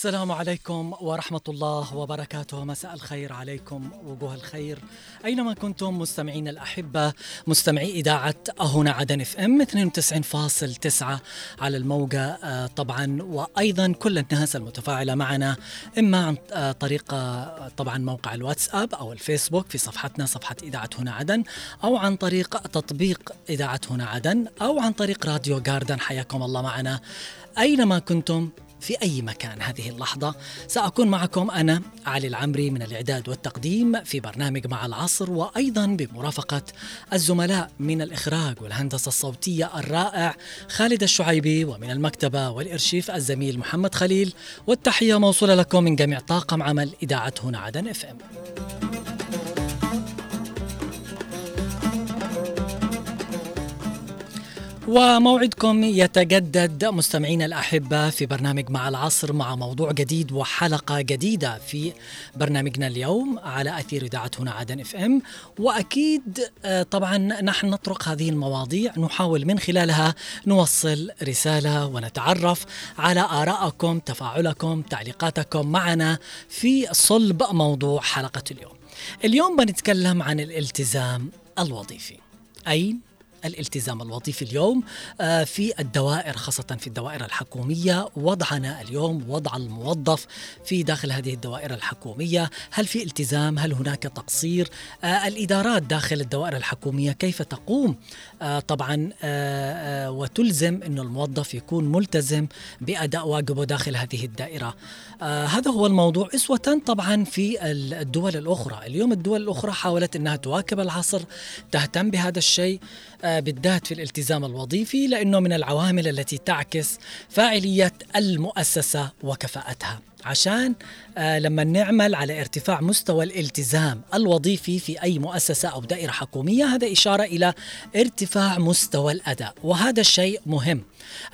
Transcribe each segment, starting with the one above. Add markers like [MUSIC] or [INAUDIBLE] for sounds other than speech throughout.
السلام عليكم ورحمة الله وبركاته. مساء الخير عليكم وجوه الخير. أينما كنتم مستمعين الأحبة مستمعي إذاعة هنا عدن إف إم 92.9 على الموجة آه، طبعا. وأيضا كل الناس المتفاعلة معنا إما عن آه، طريق آه، طبعا موقع الواتساب أو الفيسبوك في صفحتنا صفحة إذاعة هنا عدن أو عن طريق تطبيق إذاعة هنا عدن أو عن طريق راديو جاردن حياكم الله معنا. أينما كنتم في أي مكان هذه اللحظة. سأكون معكم أنا علي العمري من الإعداد والتقديم في برنامج مع العصر وأيضا بمرافقة الزملاء من الإخراج والهندسة الصوتية الرائع خالد الشعيبي ومن المكتبة والإرشيف الزميل محمد خليل. والتحية موصولة لكم من جميع طاقم عمل إذاعة هنا عدن إف إم. وموعدكم يتجدد. مستمعينا الأحبة في برنامج مع العصر مع موضوع جديد وحلقة جديدة في برنامجنا اليوم على أثير إذاعة هنا عدن إف إم. وأكيد آه، طبعا نحن نطرق هذه المواضيع نحاول من خلالها نوصل رسالة ونتعرف على آرائكم تفاعلكم تعليقاتكم معنا في صلب موضوع حلقة اليوم. اليوم بنتكلم عن الالتزام الوظيفي. أين؟ الالتزام الوظيفي اليوم آه، في الدوائر خاصة في الدوائر الحكومية. وضعنا اليوم وضع الموظف في داخل هذه الدوائر الحكومية. هل في التزام؟ هل هناك تقصير؟ آه، الإدارات داخل الدوائر الحكومية كيف تقوم؟ آه، طبعا وتلزم أن الموظف يكون ملتزم بأداء واجبه داخل هذه الدائرة. هذا هو الموضوع. أسوة طبعا في الدول الأخرى. اليوم الدول الأخرى حاولت أنها تواكب العصر تهتم بهذا الشيء. بالذات في الالتزام الوظيفي لأنه من العوامل التي تعكس فاعلية المؤسسة وكفاءتها. عشان آه لما نعمل على ارتفاع مستوى الالتزام الوظيفي في أي مؤسسة أو دائرة حكومية هذا إشارة إلى ارتفاع مستوى الأداء وهذا الشيء مهم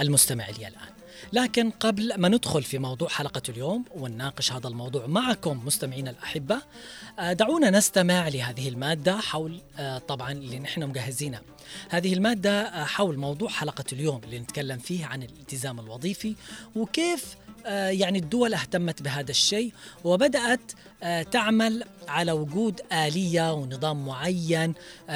المستمع لي الآن. لكن قبل ما ندخل في موضوع حلقة اليوم ونناقش هذا الموضوع معكم مستمعينا الأحبة آه، دعونا نستمع لهذه المادة حول آه، طبعا اللي نحن مجهزينها. هذه المادة آه، حول موضوع حلقة اليوم اللي نتكلم فيه عن الالتزام الوظيفي وكيف يعني الدول اهتمت بهذا الشيء وبدأت تعمل على وجود آلية ونظام معين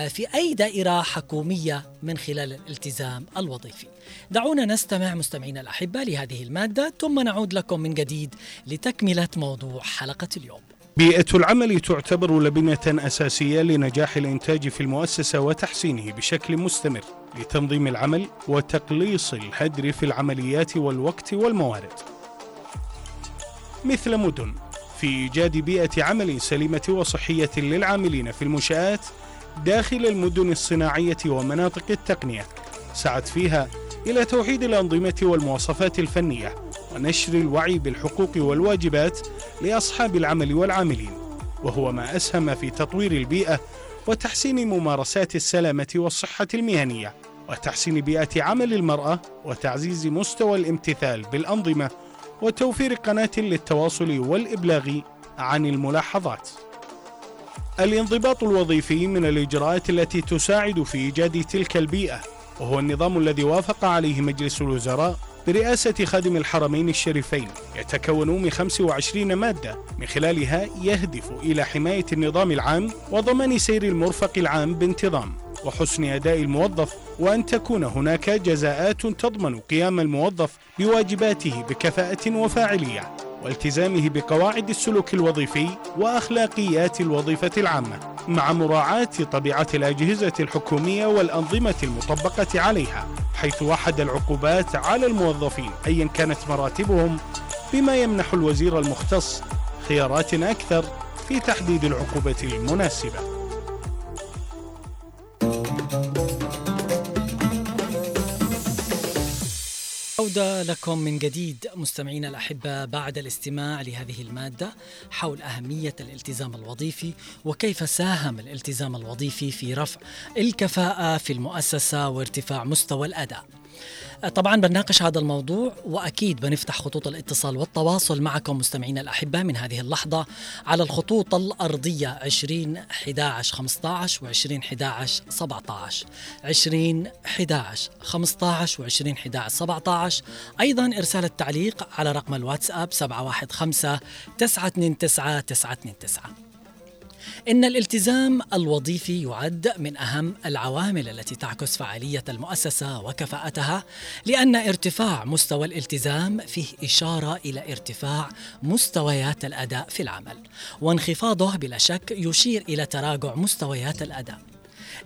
في أي دائرة حكومية من خلال الالتزام الوظيفي. دعونا نستمع مستمعينا الأحبة لهذه المادة ثم نعود لكم من جديد لتكملة موضوع حلقة اليوم. بيئة العمل تعتبر لبنة أساسية لنجاح الإنتاج في المؤسسة وتحسينه بشكل مستمر لتنظيم العمل وتقليص الهدر في العمليات والوقت والموارد. مثل مدن في إيجاد بيئة عمل سليمة وصحية للعاملين في المنشآت داخل المدن الصناعية ومناطق التقنية سعت فيها إلى توحيد الأنظمة والمواصفات الفنية ونشر الوعي بالحقوق والواجبات لأصحاب العمل والعاملين وهو ما أسهم في تطوير البيئة وتحسين ممارسات السلامة والصحة المهنية وتحسين بيئة عمل المرأة وتعزيز مستوى الامتثال بالأنظمة وتوفير قناة للتواصل والإبلاغ عن الملاحظات. الانضباط الوظيفي من الإجراءات التي تساعد في إيجاد تلك البيئة وهو النظام الذي وافق عليه مجلس الوزراء برئاسة خادم الحرمين الشريفين. يتكون من 25 مادة. من خلالها يهدف إلى حماية النظام العام وضمان سير المرفق العام بانتظام. وحسن أداء الموظف وأن تكون هناك جزاءات تضمن قيام الموظف بواجباته بكفاءة وفاعلية. والتزامه بقواعد السلوك الوظيفي وأخلاقيات الوظيفة العامة مع مراعاة طبيعة الأجهزة الحكومية والأنظمة المطبقة عليها حيث وحد العقوبات على الموظفين ايا كانت مراتبهم بما يمنح الوزير المختص خيارات أكثر في تحديد العقوبة المناسبة. عودة لكم من جديد مستمعينا الأحبة بعد الاستماع لهذه المادة حول أهمية الالتزام الوظيفي وكيف ساهم الالتزام الوظيفي في رفع الكفاءة في المؤسسة وارتفاع مستوى الأداء. طبعا بنناقش هذا الموضوع وأكيد بنفتح خطوط الاتصال والتواصل معكم مستمعينا الاحباء من هذه اللحظة على الخطوط الأرضية 20 11 15 و20 11 17 20 11 15 و20 11 17 19 أيضا إرسال التعليق على رقم الواتساب 715 929 929 إن الالتزام الوظيفي يعد من أهم العوامل التي تعكس فعالية المؤسسة وكفاءتها لأن ارتفاع مستوى الالتزام فيه إشارة إلى ارتفاع مستويات الأداء في العمل وانخفاضه بلا شك يشير إلى تراجع مستويات الأداء.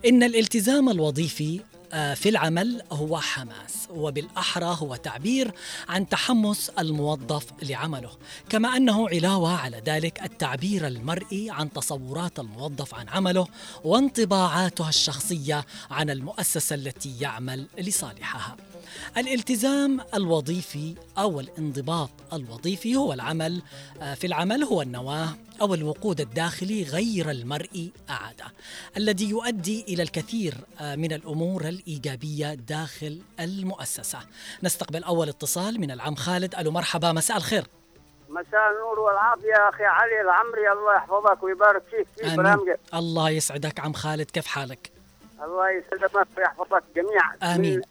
إن الالتزام الوظيفي في العمل هو حماس وبالأحرى هو تعبير عن تحمس الموظف لعمله كما أنه علاوة على ذلك التعبير المرئي عن تصورات الموظف عن عمله وانطباعاته الشخصية عن المؤسسة التي يعمل لصالحها. الالتزام الوظيفي أو الانضباط الوظيفي هو العمل آه، في العمل هو النواة أو الوقود الداخلي غير المرئي أعاده الذي يؤدي إلى الكثير آه، من الأمور الإيجابية داخل المؤسسة. نستقبل أول اتصال من العم خالد. ألو مرحبا مساء الخير. مساء النور والعافية أخي علي العمري. الله يحفظك ويبارك فيك في برامجك. الله يسعدك عم خالد. كيف حالك؟ الله يسلمك ويحفظك جميعا. آمين.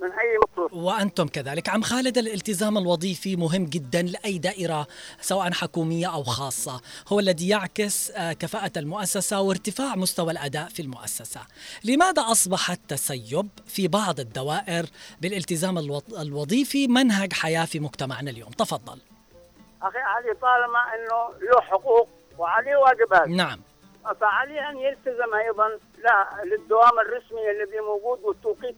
من أي مطلوب. وأنتم كذلك. عم خالد الالتزام الوظيفي مهم جدا لأي دائرة سواء حكومية أو خاصة. هو الذي يعكس آه، كفاءة المؤسسة وارتفاع مستوى الأداء في المؤسسة. لماذا أصبح التسيب في بعض الدوائر بالالتزام الوظيفي منهج حياة في مجتمعنا اليوم؟ تفضل. أخي علي طالما أنه له حقوق وعليه واجبات. نعم. فعليه أن يلتزم أيضا لا للدوام الرسمي الذي موجود والتوقيت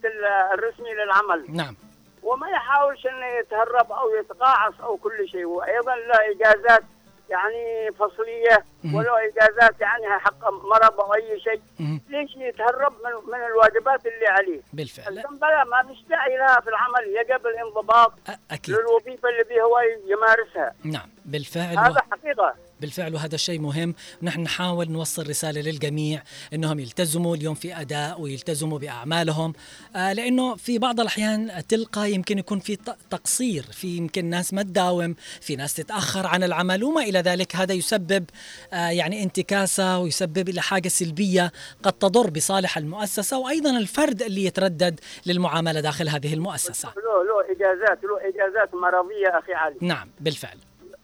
الرسمي للعمل. نعم. وما يحاولش انه يتهرب أو يتقاعس أو كل شيء. وأيضا له إجازات يعني فصلية ولو إجازات يعني حق مرض أو أي شيء. ليش يتهرب من من الواجبات اللي عليه؟ بالفعل. بلا ما مش داعي لها في العمل. يجب الانضباط أكيد. للوظيفة اللي هو يمارسها. نعم بالفعل. هذا حقيقة. بالفعل وهذا الشيء مهم. ونحن نحاول نوصل رسالة للجميع أنهم يلتزموا اليوم في أداء ويلتزموا بأعمالهم. آه لأنه في بعض الأحيان تلقى يمكن يكون في تقصير في يمكن ناس ما تداوم في ناس تتأخر عن العمل وما إلى ذلك. هذا يسبب آه يعني انتكاسة ويسبب إلى حاجة سلبية قد تضر بصالح المؤسسة وأيضا الفرد اللي يتردد للمعاملة داخل هذه المؤسسة. له له إجازات له إجازات مرضية أخي علي. نعم بالفعل.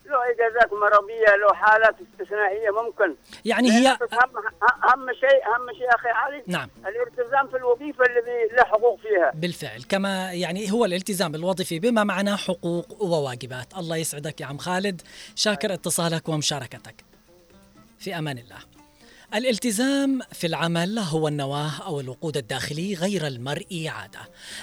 له إجازات مرضية له حالات استثنائية ممكن. يعني هي اهم اهم شيء اهم شيء أخي علي نعم. الالتزام في الوظيفة الذي له حقوق فيها. بالفعل. كما يعني هو الالتزام الوظيفي بما معناه حقوق وواجبات. الله يسعدك يا عم خالد. شاكر اتصالك ومشاركتك. في أمان الله. الالتزام في العمل هو النواة أو الوقود الداخلي غير المرئي عادة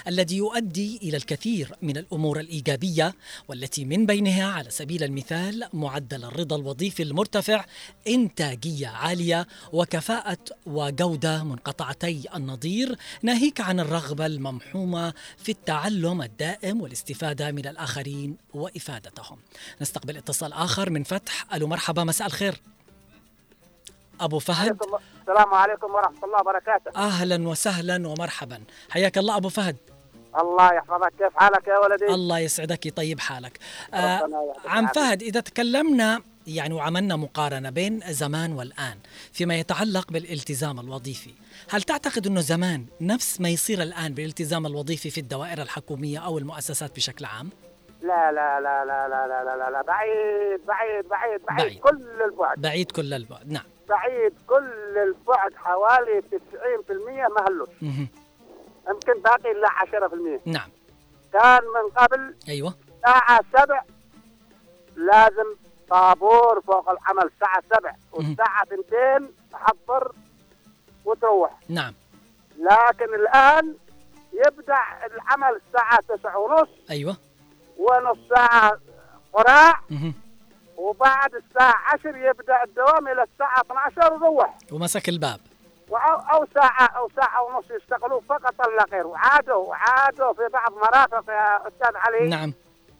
الذي يؤدي إلى الكثير من الأمور الإيجابية والتي من بينها على سبيل المثال معدل الرضا الوظيفي المرتفع إنتاجية عالية وكفاءة وجودة منقطعتي النظير ناهيك عن الرغبة الممحومة في التعلم الدائم والاستفادة من الآخرين وإفادتهم. نستقبل اتصال آخر من فتح. ألو مرحبا مساء الخير. أبو فهد. السلام عليكم ورحمة الله وبركاته. أهلا وسهلا ومرحبا. حياك الله أبو فهد. الله يحفظك. كيف حالك يا ولدي؟ الله يسعدك. يطيب حالك. آه عم فهد إذا تكلمنا يعني وعملنا مقارنة بين زمان والآن فيما يتعلق بالالتزام الوظيفي هل تعتقد أنه زمان نفس ما يصير الآن بالالتزام الوظيفي في الدوائر الحكومية أو المؤسسات بشكل عام؟ لا لا لا لا لا لا لا, لا بعيد بعيد بعيد بعيد, بعيد. كل البعد. بعيد كل البعد. نعم. بعيد كل البعد حوالي 90% ما هلوش يمكن باقي إلا 10% نعم. كان من قبل أيوه. الساعة 7 لازم طابور فوق العمل الساعة 7 والساعة 2 تحضر وتروح. نعم. لكن الآن يبدأ العمل الساعة 9 ونص أيوه. ونص ساعة قراع وبعد الساعة 10 يبدأ الدوام إلى الساعة 12 وروح. ومسك الباب. أو ساعة أو ساعة ونص يشتغلوا فقط لا غير وعادوا عادوا في بعض مرافق يا أستاذ علي. نعم.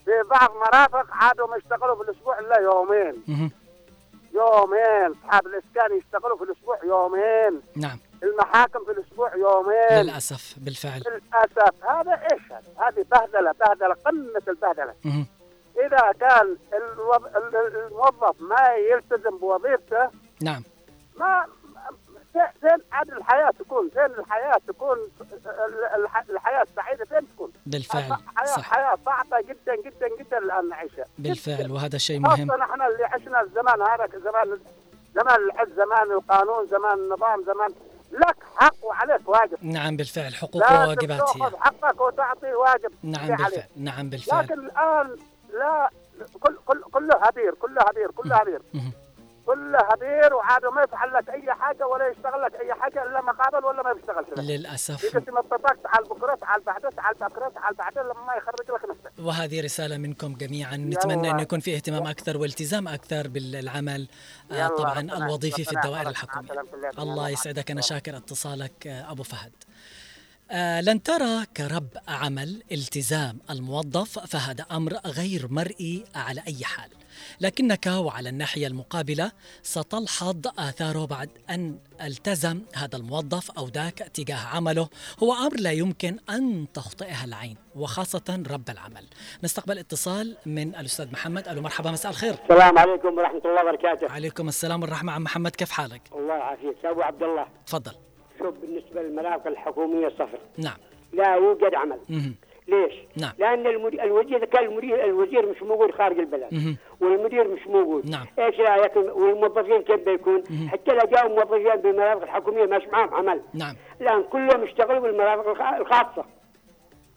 في بعض مرافق عادوا ما يشتغلوا في الأسبوع إلا يومين. مه. يومين. أصحاب الإسكان يشتغلوا في الأسبوع يومين. نعم. المحاكم في الأسبوع يومين. للأسف بالفعل. للأسف. هذا إيش هذه بهدلة بهدلة قمة البهدلة. مه. إذا كان الموظف ما يلتزم بوظيفته نعم. ما فين عاد الحياة تكون فين الحياة تكون الح- الحياة السعيده فين تكون؟ بالفعل حياة صح. حياة صعبة جدا جدا جدا الآن نعيشها. بالفعل وهذا شيء مهم. خاصة نحن اللي عشنا الزمان هذا زمان زمان الحج زمان القانون زمان النظام زمان لك حق وعليك واجب. نعم بالفعل حقوق وواجبات هي حقك وتعطي واجب نعم اللي عليك. بالفعل نعم بالفعل. لكن الآن لا كل كل كله هبير كله هبير كله هبير. كله هبير وعاد ما يفعل لك أي حاجة ولا يشتغل لك أي حاجة إلا مقابل ولا ما بيشتغل لك للأسف يجي ينططك تعال بكرة تعال بعده تعال بكرة تعال بعده لما ما يخرج لك نفسك. وهذه رسالة منكم جميعا. نتمنى أنه يكون في اهتمام أكثر والتزام أكثر بالعمل. آه، طبعا الوظيفي في الدوائر السلامة. الله يسعدك. مع شاكر أتصالك آه، أبو فهد. لن ترى كرب عمل التزام الموظف فهذا أمر غير مرئي على أي حال. لكنك وعلى الناحية المقابلة ستلحظ آثاره بعد أن التزم هذا الموظف أو ذاك تجاه عمله. هو أمر لا يمكن أن تخطئها العين وخاصة رب العمل. نستقبل اتصال من الأستاذ محمد. ألو مرحبا مساء الخير. السلام عليكم ورحمة الله وبركاته. عليكم السلام والرحمة. عم محمد كيف حالك؟ الله يعافيك. أبو عبد الله. تفضل. شوف بالنسبة للمرافق الحكومية صفر نعم لا يوجد عمل مهم. ليش؟ نعم. لأن المدير الوزير كان المدير الوزير مش موجود خارج البلد مهم. والمدير مش موجود نعم. إيش رأيك والموظفين كيف بيكون؟ حتى لو جاءوا موظفين بالمرافق الحكومية مش معهم عمل نعم الآن كلهم يشتغلوا بالمرافق الخ- الخاصة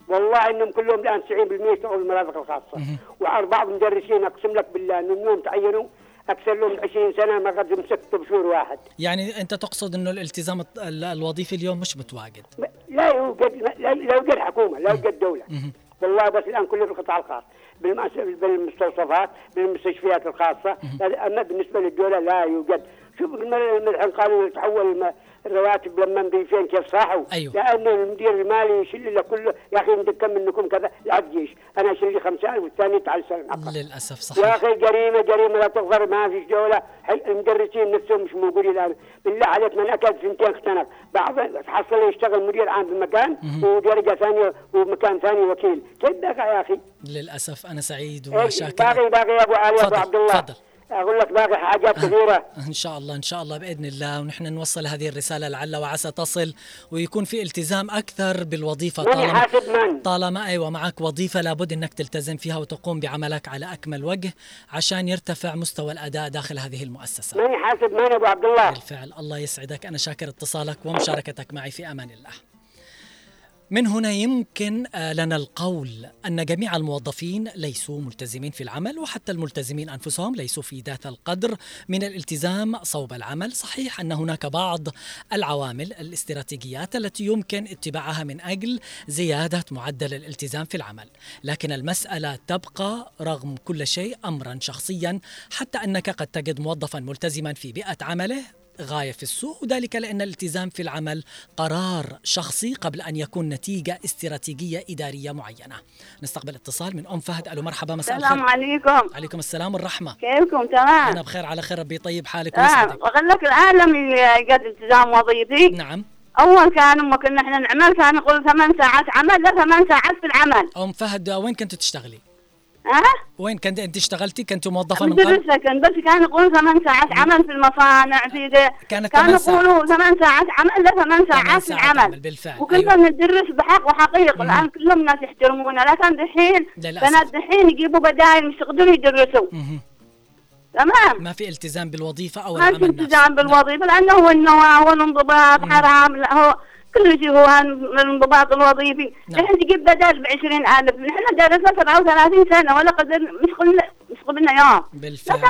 والله إنهم كلهم الآن 90% يشتغلوا بالمرافق الخاصة واربع مدرسين أقسم لك بالله إنهم يوم تعينوا أكثر لهم 20 سنة ما قد مسكت بشهور واحد. يعني أنت تقصد أنه الالتزام الوظيفي اليوم مش متواجد؟ لا يوجد لا يوجد حكومة لا يوجد دولة. والله بس الآن كله في القطاع الخاص بالمس- بالمستوصفات بالمستشفيات الخاصة. أما بالنسبة للدولة لا يوجد. شوف الحين قالوا يتحول الم- الرواتب لما بيفين كيف صاحوا. أيوه. لأن المدير المالي يشيل له كله يا أخي انت كم منكم كذا؟ لا تجيش. أنا أشيل لي 5000 والثاني تعال سلم. حقك للأسف يا صحيح أخي جريمه جريمة لا تغفر ما فيش دوله حي- المدرسين نفسهم مش موجودين الآن. بالله عليك من اكل سنتين اختنق. بعض تحصل يشتغل مدير عام بمكان ودرجة ثانية ومكان ثاني وكيل. كيف يا أخي؟ للأسف أنا سعيد وشاكر باقي باقي يا أبو علي ابو عبد الله. تفضل. أقول لك باقي حاجات كثيرة. إن شاء الله إن شاء الله بإذن الله. ونحن نوصل هذه الرسالة لعل وعسى تصل ويكون في التزام أكثر بالوظيفة من طالما يحاسب من؟ طالما أيوة معك وظيفة لابد أنك تلتزم فيها وتقوم بعملك على أكمل وجه عشان يرتفع مستوى الأداء داخل هذه المؤسسة. من يحاسب من أبو عبد الله؟ بالفعل الله يسعدك. أنا شاكر اتصالك ومشاركتك معي في أمان الله. من هنا يمكن آه، لنا القول أن جميع الموظفين ليسوا ملتزمين في العمل وحتى الملتزمين أنفسهم ليسوا في ذات القدر من الالتزام صوب العمل. صحيح أن هناك بعض العوامل الاستراتيجيات التي يمكن اتباعها من أجل زيادة معدل الالتزام في العمل. لكن المسألة تبقى رغم كل شيء أمرا شخصيا حتى أنك قد تجد موظفا ملتزما في بيئة عمله غاية في السوء وذلك لأن الالتزام في العمل قرار شخصي قبل أن يكون نتيجة استراتيجية إدارية معينة. نستقبل اتصال من أم فهد. ألو مرحبا مساء السلام الخير عليكم. عليكم السلام والرحمة. كيفكم؟ أنا تمام بخير على خير ربي. يطيب حالك ويسعدك وقال لك الآن لما قد التزام وظيفي نعم. أول كان لما كنا إحنا نعمل كان يقول ثمان ساعات عمل لا ثمان ساعات في العمل. أم فهد وين كنت تشتغلي؟ ها وين كنت أنت اشتغلتي؟ كنت موظفة من قبل؟ كان بس كان يقول ثمان ساعات عمل في المصانع في ده كانت كانوا. يقولوا ثمان ساعات عمل لا ثمان ساعات عمل، العمل بالفعل، وكنا أيوة. ندرس بحق وحقيق الآن كلهم ناس يحترمونا لكن دحين. بنات دحين يجيبوا بدائل مش يقدروا يدرسوا. تمام ما في التزام بالوظيفة أو ما في نفسه. التزام لأنه هو النواة هو الانضباط حرام لا هو كل شيء هو الانضباط الوظيفي. نعم. نحن تجيب بدل ب 20000 نحن درسنا 37 سنة ولا قدر مش قلنا يوم بالفعل.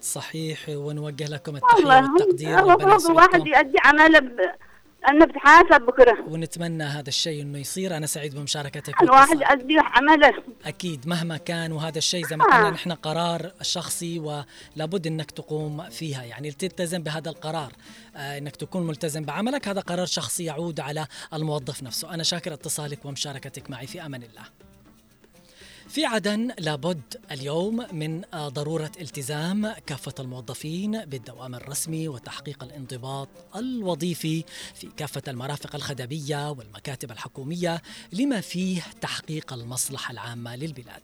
صحيح ونوجه لكم التحية والله والتقدير ربنا المفروض الواحد يؤدي عمله ب... أنه بتحاسب بكرة ونتمنى هذا الشيء إنه يصير. أنا سعيد بمشاركتك الواحد. يؤدي عمله. أكيد مهما كان وهذا الشيء زي ما آه. قلنا نحن قرار شخصي ولابد إنك تقوم فيها. يعني تلتزم بهذا القرار. آه إنك تكون ملتزم بعملك. هذا قرار شخصي يعود على الموظف نفسه. أنا شاكر اتصالك ومشاركتك معي. في أمان الله. في عدن لابد اليوم من ضرورة التزام كافة الموظفين بالدوام الرسمي وتحقيق الانضباط الوظيفي في كافة المرافق الخدمية والمكاتب الحكومية لما فيه تحقيق المصلحة العامة للبلاد.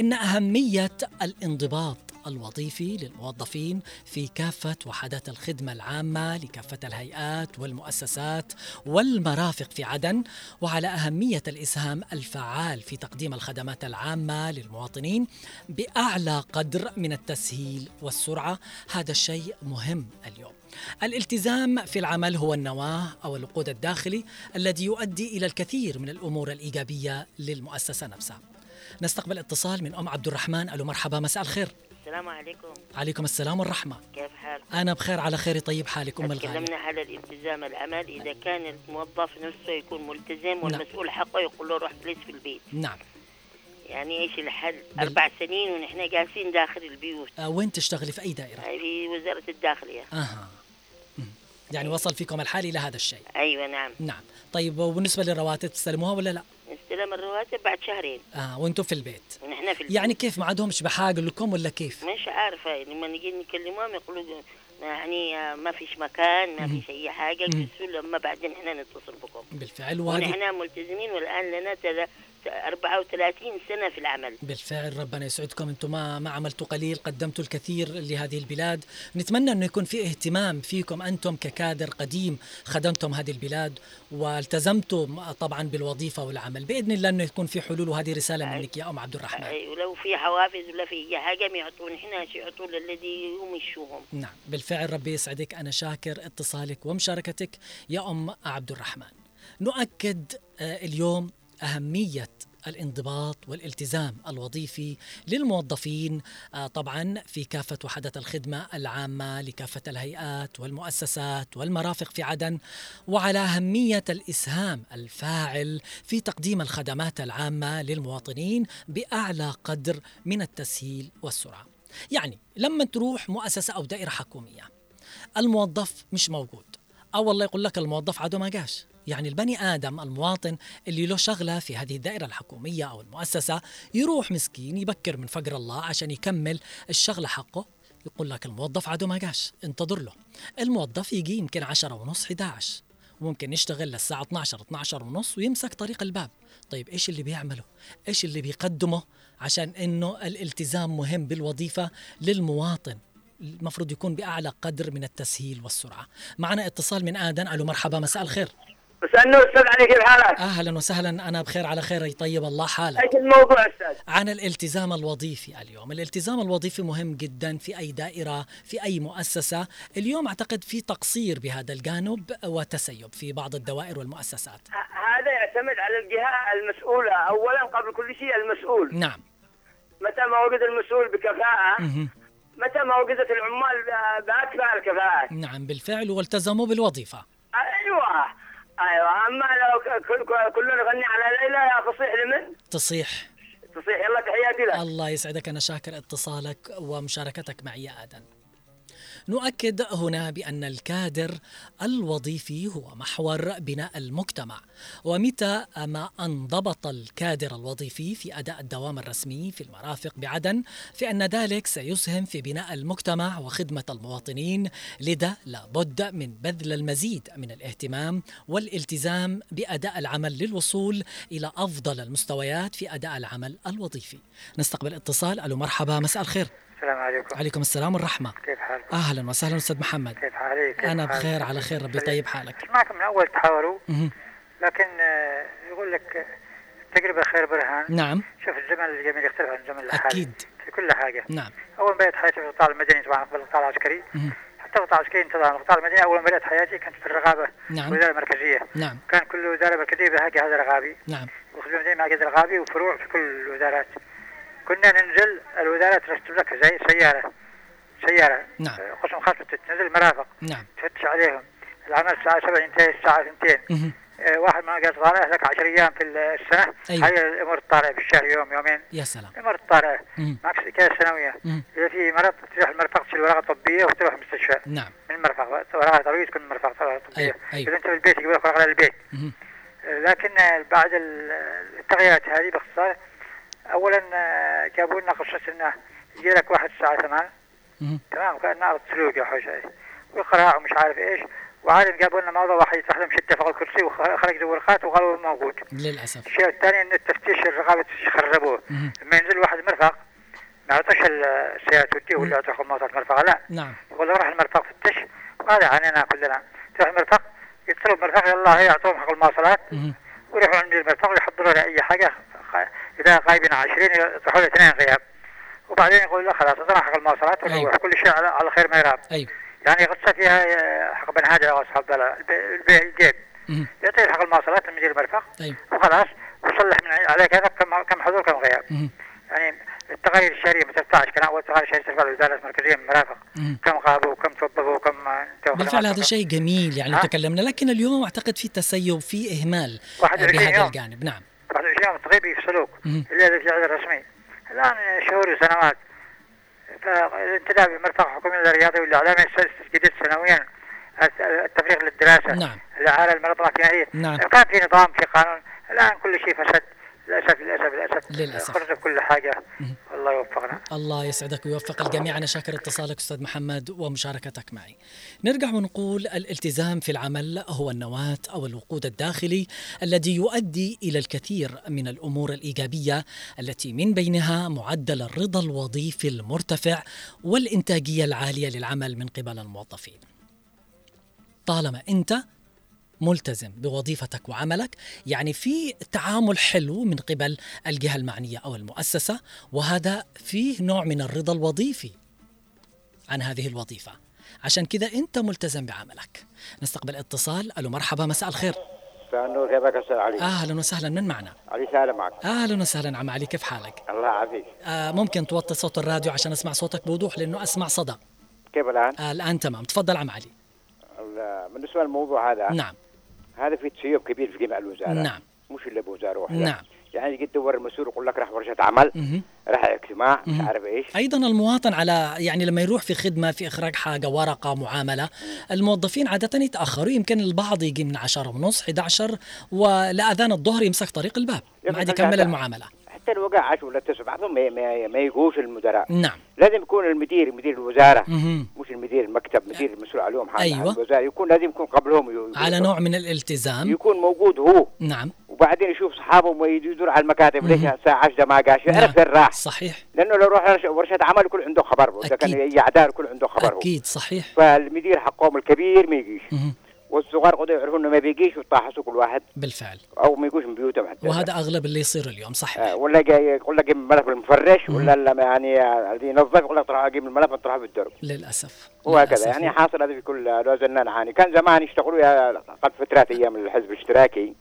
إن أهمية الانضباط الوظيفي للموظفين في كافة وحدات الخدمة العامة لكافة الهيئات والمؤسسات والمرافق في عدن وعلى أهمية الإسهام الفعال في تقديم الخدمات العامة للمواطنين بأعلى قدر من التسهيل والسرعة هذا الشيء مهم اليوم الالتزام في العمل هو النواة أو الوقود الداخلي الذي يؤدي إلى الكثير من الأمور الإيجابية للمؤسسة نفسها. نستقبل اتصال من أم عبد الرحمن ألو مرحبا مساء الخير. السلام عليكم عليكم السلام والرحمة. كيف حالك؟ أنا بخير على خير طيب حالك ام الغالي. تكلمنا على الالتزام العمل إذا كان الموظف نفسه يكون ملتزم نعم. والمسؤول حقه يقول له روح جلس في البيت نعم. يعني إيش الحل؟ أربع سنين ونحن جالسين داخل البيوت آه وين تشتغلي في أي دائرة؟ هاي في وزارة الداخلية أها. مم. يعني وصل فيكم الحال إلى هذا الشيء. أيوه نعم نعم. طيب وبالنسبة للرواتب تستلموها ولا لا؟ نستلم الرواتب بعد شهرين. آه وأنتم في البيت. ونحن في البيت. يعني كيف ما عندهمش بحاجة لكم ولا كيف؟ مش عارفة لما نجي نكلمهم يقولوا يعني ما فيش مكان ما فيش أي حاجة. لما بعدين إحنا نتصل بكم. بالفعل وهذه ونحن ملتزمين والآن لنا 34 سنة في العمل. بالفعل ربنا يسعدكم. أنتم ما ما عملتوا قليل قدمتوا الكثير لهذه البلاد. نتمنى أنه يكون في اهتمام فيكم أنتم ككادر قديم خدمتم هذه البلاد والتزمتم طبعا بالوظيفة والعمل. بإذن الله أنه يكون في حلول وهذه رسالة منك يا أم عبد الرحمن. أي ولو في حوافز ولا في أي حاجة ما يعطون. إحنا يعطوا للذي يمشوهم نعم. بالفعل ربي يسعدك. أنا شاكر اتصالك ومشاركتك يا أم عبد الرحمن. نؤكد آه، اليوم أهمية الانضباط والالتزام الوظيفي للموظفين. آه، طبعا في كافة وحدات الخدمة العامة لكافة الهيئات والمؤسسات والمرافق في عدن وعلى أهمية الإسهام الفاعل في تقديم الخدمات العامة للمواطنين بأعلى قدر من التسهيل والسرعة. يعني لما تروح مؤسسة أو دائرة حكومية الموظف مش موجود. أو والله يقول لك الموظف عدو ما جاش. يعني البني آدم المواطن اللي له شغلة في هذه الدائرة الحكومية أو المؤسسة يروح مسكين يبكر من فقر الله عشان يكمل الشغلة حقه. يقول لك الموظف عدو ما جاش انتظر له. الموظف يجي يمكن عشرة ونص 11 وممكن يشتغل للساعة 12 12 ونص ويمسك طريق الباب. طيب إيش اللي بيعمله؟ إيش اللي بيقدمه عشان إنه الالتزام مهم بالوظيفة للمواطن؟ المفروض يكون بأعلى قدر من التسهيل والسرعة. معنا اتصال من آدن. ألو مرحبا مساء الخير. بس أنه أستاذ علي كيف حالك؟ أهلا وسهلا أنا بخير على خير. يطيب الله حالك. إيش الموضوع أستاذ؟ عن الالتزام الوظيفي اليوم. الالتزام الوظيفي مهم جدا في أي دائرة في أي مؤسسة. اليوم أعتقد في تقصير بهذا الجانب وتسيب في بعض الدوائر والمؤسسات. هذا يعتمد على الجهة المسؤولة. اولا قبل كل شيء المسؤول. نعم. متى ما وجد المسؤول بكفاءة. متى ما وجدت العمال ب- باكفأ الكفاءات نعم بالفعل والتزموا بالوظيفة. أيوه. أيوه. أما لو كلنا نغني على ليلى يا فصيح لمن؟ تصيح. تصيح. يلا تحياتي لك. الله يسعدك. أنا شاكر اتصالك ومشاركتك معي يا آدم. نؤكد هنا بأن الكادر الوظيفي هو محور بناء المجتمع. ومتى ما انضبط الكادر الوظيفي في أداء الدوام الرسمي في المرافق بعدن فإن ذلك سيسهم في بناء المجتمع وخدمة المواطنين لذا لابد من بذل المزيد من الاهتمام والالتزام بأداء العمل للوصول إلى أفضل المستويات في أداء العمل الوظيفي. نستقبل اتصال. ألو مرحبا. مساء الخير. السلام عليكم. عليكم السلام والرحمة. كيف حالكم؟ أهلا وسهلا أستاذ محمد. كيف حالك؟ كيف أنا حالك؟ بخير على خير ربي يطيب حالك. معكم من أول تحاوروا. لكن آه، يقول لك آه، التجربة خير برهان. نعم. شوف الزمن الجميل يختلف عن الزمن الحالي. أكيد. في كل حاجة. نعم. أول ما بدأت حياتي في القطاع المدني طبعا قبل القطاع العسكري. حتى القطاع العسكري انتظر القطاع المدني أول ما بدأت حياتي كانت في الرغابة نعم. الوزارة المركزية. نعم. كان كل وزارة مركزية بها جهاز رغابي نعم. المدنية مع جهاز رغابي وفروع في كل الوزارات. كنا ننزل الوزارات ترتب لك زي سيارة سيارة. نعم. قسم خاص تنزل مرافق. نعم. تفتش عليهم. العمل الساعة 7 ينتهي الساعة 2 مهم. آه، واحد ما قال طالع لك 10 أيام في السنة. أيوة. هاي الأمور الطارئة في الشهر يوم يومين. يا سلام. الأمور الطارئة مهم. معك كاس سنوية. مهم. إذا في مرض تروح المرفق تشيل ورقة طبية وتروح المستشفى نعم. من المرفق. ورقة طبية تكون المرفق ورقة طبية. أيوة، أيوة. إذا أنت في البيت يقول لك ورقة للبيت. مهم. آه، لكن آه، بعد ال- التغييرات هذه باختصار أولا آه، جابوا لنا قصة إنه يجي لك واحد الساعة 8 مهم. تمام؟ وكان نعرض سلوك يا حوش هاي وقراء ومش عارف إيش. وعالم جابوا لنا موضوع واحد لهم شدة فوق الكرسي وخرج ذو ورقات وقالوا موجود للأسف. الشيء الثاني إن التفتيش الرقابة خربوه. لما ينزل واحد مرفق. ما يعطيش السيارة توديه ولا تاخذ مواصلات المرفق لا. نعم. يقول له روح المرفق فتش. وهذا عنينا كلنا؟ تروح المرفق. يتصلوا بالمرفق يلا هي يعطوهم حق المواصلات. ويروحوا عند المرفق ويحضروا له أي حاجة. اذا غايبين 20 يطرحوا له اثنين غياب وبعدين يقول له خلاص اطلع حق المواصلات أيوة. وروح كل شيء على, على خير ما يرام أيوه يعني قصه فيها حق بن هاجر واصحاب الجيب. يعطيه حق المواصلات من مدير المرفق أيوه وخلاص وصلح من عليك هذا كم كم حضور كم غياب. يعني التغير الشهريه من 13 كان أول تغير شهري ترفع الوزارة المركزية من المرافق. كم غابوا وكم توظفوا وكم بالفعل هذا شيء جميل يعني؟ تكلمنا لكن اليوم أعتقد في تسيب في إهمال 21 بهذا. الجانب نعم 21 يوم تغيب يفصلوك مهم. اللي هذا في العدد الرسمي الآن شهور وسنوات. فالانتداب بالمرفق الحكومي الرياضي والاعلامي تجديد سنويا. الت- التفريغ للدراسة. نعم. الاعاله المنظمه الكيميائيه نعم. كان في نظام في قانون. الآن كل شيء فسد. للاسف للاسف للاسف للأسف. خرجوا كل حاجة. الله يوفقنا. الله يسعدك ويوفق الجميع. أنا شاكر اتصالك أستاذ محمد ومشاركتك معي. نرجع ونقول الالتزام في العمل هو النواة أو الوقود الداخلي الذي يؤدي إلى الكثير من الأمور الإيجابية التي من بينها معدل الرضا الوظيفي المرتفع والإنتاجية العالية للعمل من قبل الموظفين. طالما أنت ملتزم بوظيفتك وعملك. يعني في تعامل حلو من قبل الجهة المعنية أو المؤسسة وهذا فيه نوع من الرضا الوظيفي عن هذه الوظيفة. عشان كذا أنت ملتزم بعملك. نستقبل اتصال. ألو مرحبا مساء الخير. مساء النور كيفك أستاذ علي؟ أهلا وسهلا من معنا؟ علي سالم معك. أهلا وسهلا عم علي كيف حالك؟ الله يعافيك. آه ممكن توطي صوت الراديو عشان أسمع صوتك بوضوح لأنه أسمع صدى. كيف الآن؟ آه الآن تمام. تفضل عم علي. ال- بالنسبة للموضوع هذا نعم. هذا في تسيب كبير في جميع الوزارات. نعم. مش إلا بوزارة واحدة. نعم. يعني يجي تدور المسؤول يقول لك راح ورشة عمل. راح اجتماع مش. عارف إيش. أيضا المواطن على يعني لما يروح في خدمة في إخراج حاجة ورقة معاملة الموظفين عادة يتأخروا. يمكن البعض يجي من 10 ونص 11 ولاذان الظهر يمسك طريق الباب. ما عاد يكمل المعاملة. حتى لو وقع 10 ولا 9 بعضهم ما, ما, يجوش المدراء. نعم. لازم يكون المدير مدير الوزارة. مهم. مش المدير المكتب مدير المسؤول عليهم حاجة أيوة. عن الوزارة. يكون لازم يكون قبلهم ي- على نوع من الالتزام. يكون موجود هو. نعم. وبعدين يشوف اصحابه ويدور على المكاتب. ليش. الساعة 10 ما قاش؟ نعم. يعرف فين راح. صحيح. لأنه لو روح ورشه عمل يكون عنده خبر. إذا كان اعداء يكون عنده خبر هو. أكيد. صحيح. فالمدير حقهم الكبير ما يجيش. والصغار قدروا يعرفوا انه ما بيجيش ويطاحسوا كل واحد بالفعل. أو ما يجوش من بيوتهم حتى. وهذا أغلب اللي يصير اليوم صحيح آه، ولا جاي يقول لك جيب الملف المفرش ولا لما يعني اللي ينظف يقول لك تروح أجيب الملف وتروح بالدرب. للأسف. وهكذا. يعني حاصل هذا في كل لو زلنا نعاني كان زمان يشتغلوا قد فترات أيام الحزب الاشتراكي.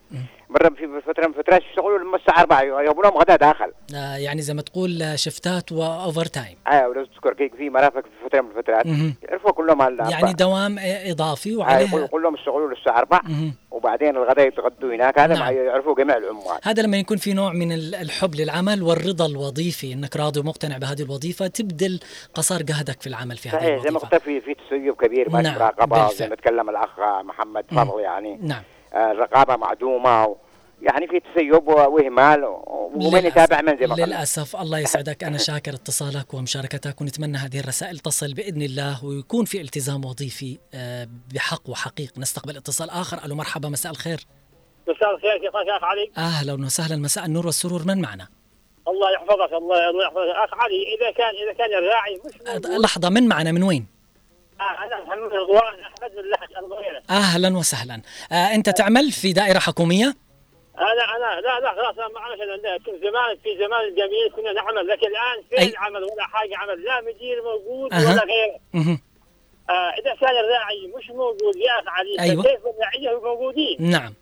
مرة في فترة من فترات يشتغلوا لما الساعة 4 يجيبوا لهم غداء داخل. آه يعني زي ما تقول آه، شفتات واوفر تايم آه ولو تذكر كي- في مرافق في فترة من الفترات. يعرفوا كلهم على يعني دوام آه، إضافي آه، وعليه يقول لهم اشتغلوا للساعة 4 مهم. وبعدين الغداء يتغدوا هناك. هذا نعم. يعرفوا جميع العمال هذا لما يكون في نوع من ال- الحب للعمل والرضا الوظيفي إنك راضي ومقتنع بهذه الوظيفة تبذل قصار جهدك في العمل في هذه صحيح زي ما الوظيفة. قلت في في تسيب كبير ما نعم، رقابه. زي ما تكلم الأخ محمد. فضل يعني. نعم. آه، الرقابة معدومة و يعني في تسيب وإهمال ومن للأسف- يتابع من زي ما للأسف الله يسعدك. أنا شاكر اتصالك ومشاركتك ونتمنى هذه الرسائل تصل بإذن الله ويكون في التزام وظيفي آه، بحق وحقيق. نستقبل اتصال آخر. ألو مرحبا مساء الخير. مساء الخير كيفك يا أخ علي؟ أهلا وسهلا. مساء النور والسرور. من معنا؟ الله يحفظك الله الله يحفظك. أخ علي إذا كان إذا كان الراعي مش آه، لحظة من معنا؟ من وين؟ آه، أنا محمد رضوان أحمد من لحج الظهيره أهلا وسهلا آه، أنت تعمل في دائرة حكومية أنا أنا لا لا خلاص أنا ما اعرف أنا كنت زمان في زمان الجميل كنا نعمل لكن الآن فين أي. عمل ولا حاجة عمل لا مدير موجود أها. ولا غيره. آه إذا كان الراعي مش موجود يا اخ علي أيوة. فكيف الرعيه موجودين؟ نعم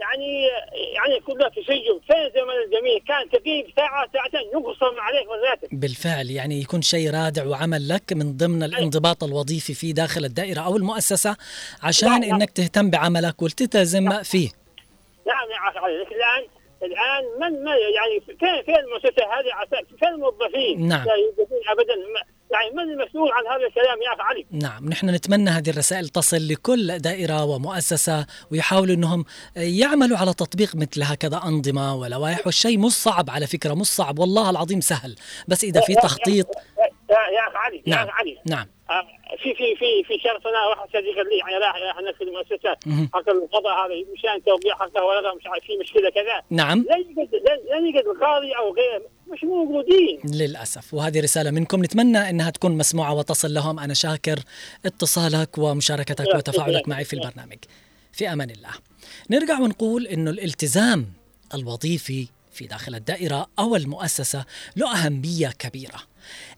يعني يعني كلها تسيب فين زمن الجميل كان تقيم ساعه ساعتين يقسم عليك من راتب بالفعل يعني يكون شيء رادع وعمل لك من ضمن الانضباط الوظيفي في داخل الدائرة أو المؤسسة عشان نعم. إنك تهتم بعملك وتلتزم فيه. نعم يا اخ علي لكن الآن الآن من ما يعني فين فين المؤسسة هذه؟ عساك فين الموظفين؟ نعم. لا يوجدون ابدا. يعني من المسؤول عن هذا الكلام يا اخ علي؟ نعم نحن نتمنى هذه الرسائل تصل لكل دائرة ومؤسسة ويحاولوا أنهم يعملوا على تطبيق مثل هكذا أنظمة ولوائح والشيء مش صعب على فكرة مش صعب والله العظيم سهل بس إذا في تخطيط يا, يا اخ علي يا نعم اخ علي. نعم. آه في في في في شهر سنه واحد صديق لي يعني إحنا في المؤسسات. حق القضاء هذا مشان توقيع حقه ولا مش عارف في مشكلة كذا. نعم. لا يوجد لا- يوجد القاضي أو غيره مش موجودين. للأسف. وهذه رسالة منكم نتمنى أنها تكون مسموعة وتصل لهم. أنا شاكر اتصالك ومشاركتك وتفاعلك معي في البرنامج. في أمان الله. نرجع ونقول أنه الالتزام الوظيفي في داخل الدائرة أو المؤسسة له أهمية كبيرة.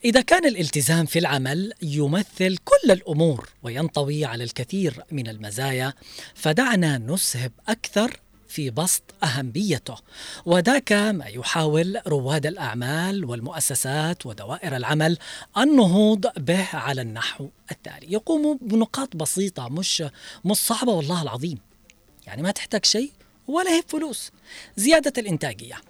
إذا كان الالتزام في العمل يمثل كل الأمور وينطوي على الكثير من المزايا فدعنا نسهب أكثر في بسط أهميته. وذاك ما يحاول رواد الأعمال والمؤسسات ودوائر العمل النهوض به على النحو التالي. يقوم بنقاط بسيطة مش مش صعبة والله العظيم. يعني ما تحتاج شيء ولا هي فلوس زيادة الإنتاجية.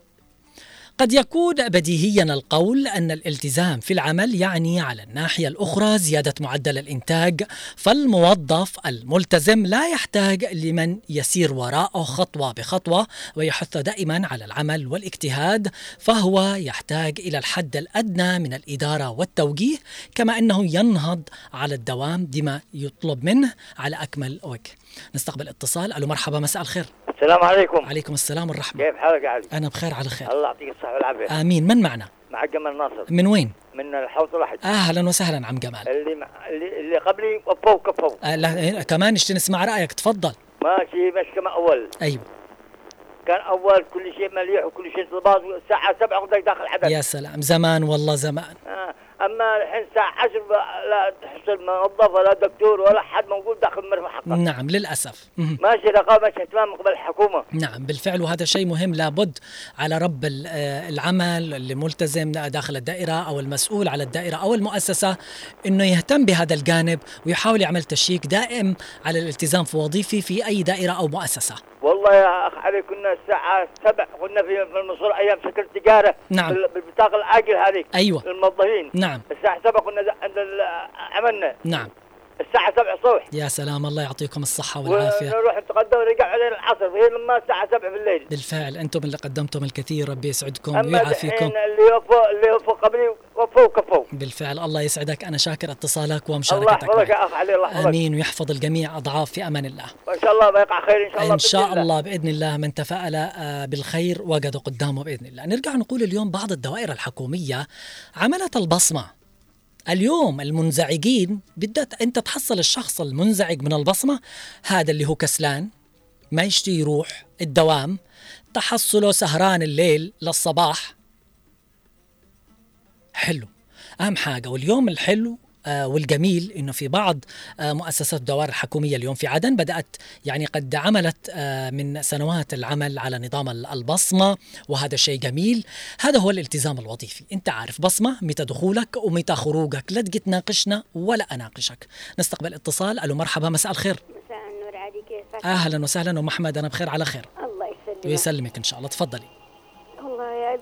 قد يكون بديهيا القول أن الالتزام في العمل يعني على الناحية الأخرى زيادة معدل الإنتاج فالموظف الملتزم لا يحتاج لمن يسير وراءه خطوة بخطوة ويحث دائما على العمل والاجتهاد فهو يحتاج إلى الحد الأدنى من الإدارة والتوجيه كما أنه ينهض على الدوام بما يطلب منه على أكمل وجه. نستقبل اتصال ألو مرحبا مساء الخير. السلام عليكم. عليكم السلام والرحمة. كيف حالك يا علي؟ أنا بخير على خير. الله يعطيك الصحة والعافية. آمين. من معنا؟ مع جمال ناصر. من وين؟ من الحوض الأحد أهلا وسهلا عم جمال. اللي مع... اللي, اللي قبلي وفوا وكفوا آه لا كمان نشتي نسمع رأيك. تفضل. ماشي مش كما أول؟ أيوه. كان أول كل شيء مليح وكل شيء ضباط الساعة 7 غدك داخل حدث. يا سلام. زمان والله زمان. آه. أما الحين الساعة 10 لا تحصل موظف ولا دكتور ولا حد موجود داخل مرفأ حقه نعم للأسف. ماشي ماشي اهتمام قبل الحكومة. نعم بالفعل وهذا شيء مهم لابد على رب آه، العمل اللي ملتزم داخل الدائرة أو المسؤول على الدائرة أو المؤسسة أنه يهتم بهذا الجانب ويحاول يعمل تشيك دائم على الالتزام في وظيفي في أي دائرة أو مؤسسة. والله يا أخ علي كنا الساعة 7 كنا في المنصورة أيام سكر تجارة. نعم. بال- بالبطاقة العاجل هذه. أيوة. الموظفين. نعم. الساعة 7 كنا ز- عند ال- عملنا نعم. الساعة 7 الصبح يا سلام الله يعطيكم الصحة والعافية. ونروح نتقدم ونرجع علينا العصر. غير لما الساعة 7 بالليل. بالفعل أنتم اللي قدمتم الكثير ربي يسعدكم ويعافيكم. اللي وفوا اللي وفوا قبلي وفوا وكفوا بالفعل الله يسعدك. أنا شاكر اتصالك الله ومشاركتك. يحفظك معي. يا أخ علي الله يحفظك. آمين ويحفظ الجميع أضعاف في أمان الله. وإن شاء الله بيقع خير إن شاء الله إن شاء بإذن الله. بإذن الله من تفاءل آه، بالخير وجد قدامه بإذن الله. نرجع نقول اليوم بعض الدوائر الحكومية عملت البصمة. اليوم المنزعجين بدك أنت تحصل الشخص المنزعج من البصمة هذا اللي هو كسلان ما يشتي يروح الدوام تحصله سهران الليل للصباح. حلو. أهم حاجة واليوم الحلو والجميل إنه في بعض آه، مؤسسات الدوائر الحكومية اليوم في عدن بدأت يعني قد عملت آه، من سنوات العمل على نظام ال- البصمة وهذا شيء جميل. هذا هو الالتزام الوظيفي. أنت عارف بصمة متى دخولك ومتى خروجك. لا تجي تناقشنا ولا أناقشك. نستقبل اتصال. ألو مرحبا مساء الخير. مساء النور علي كيفك؟ أهلا وسهلا ومحمد أنا بخير على خير. الله يسلمك. ويسلمك إن شاء الله. تفضلي.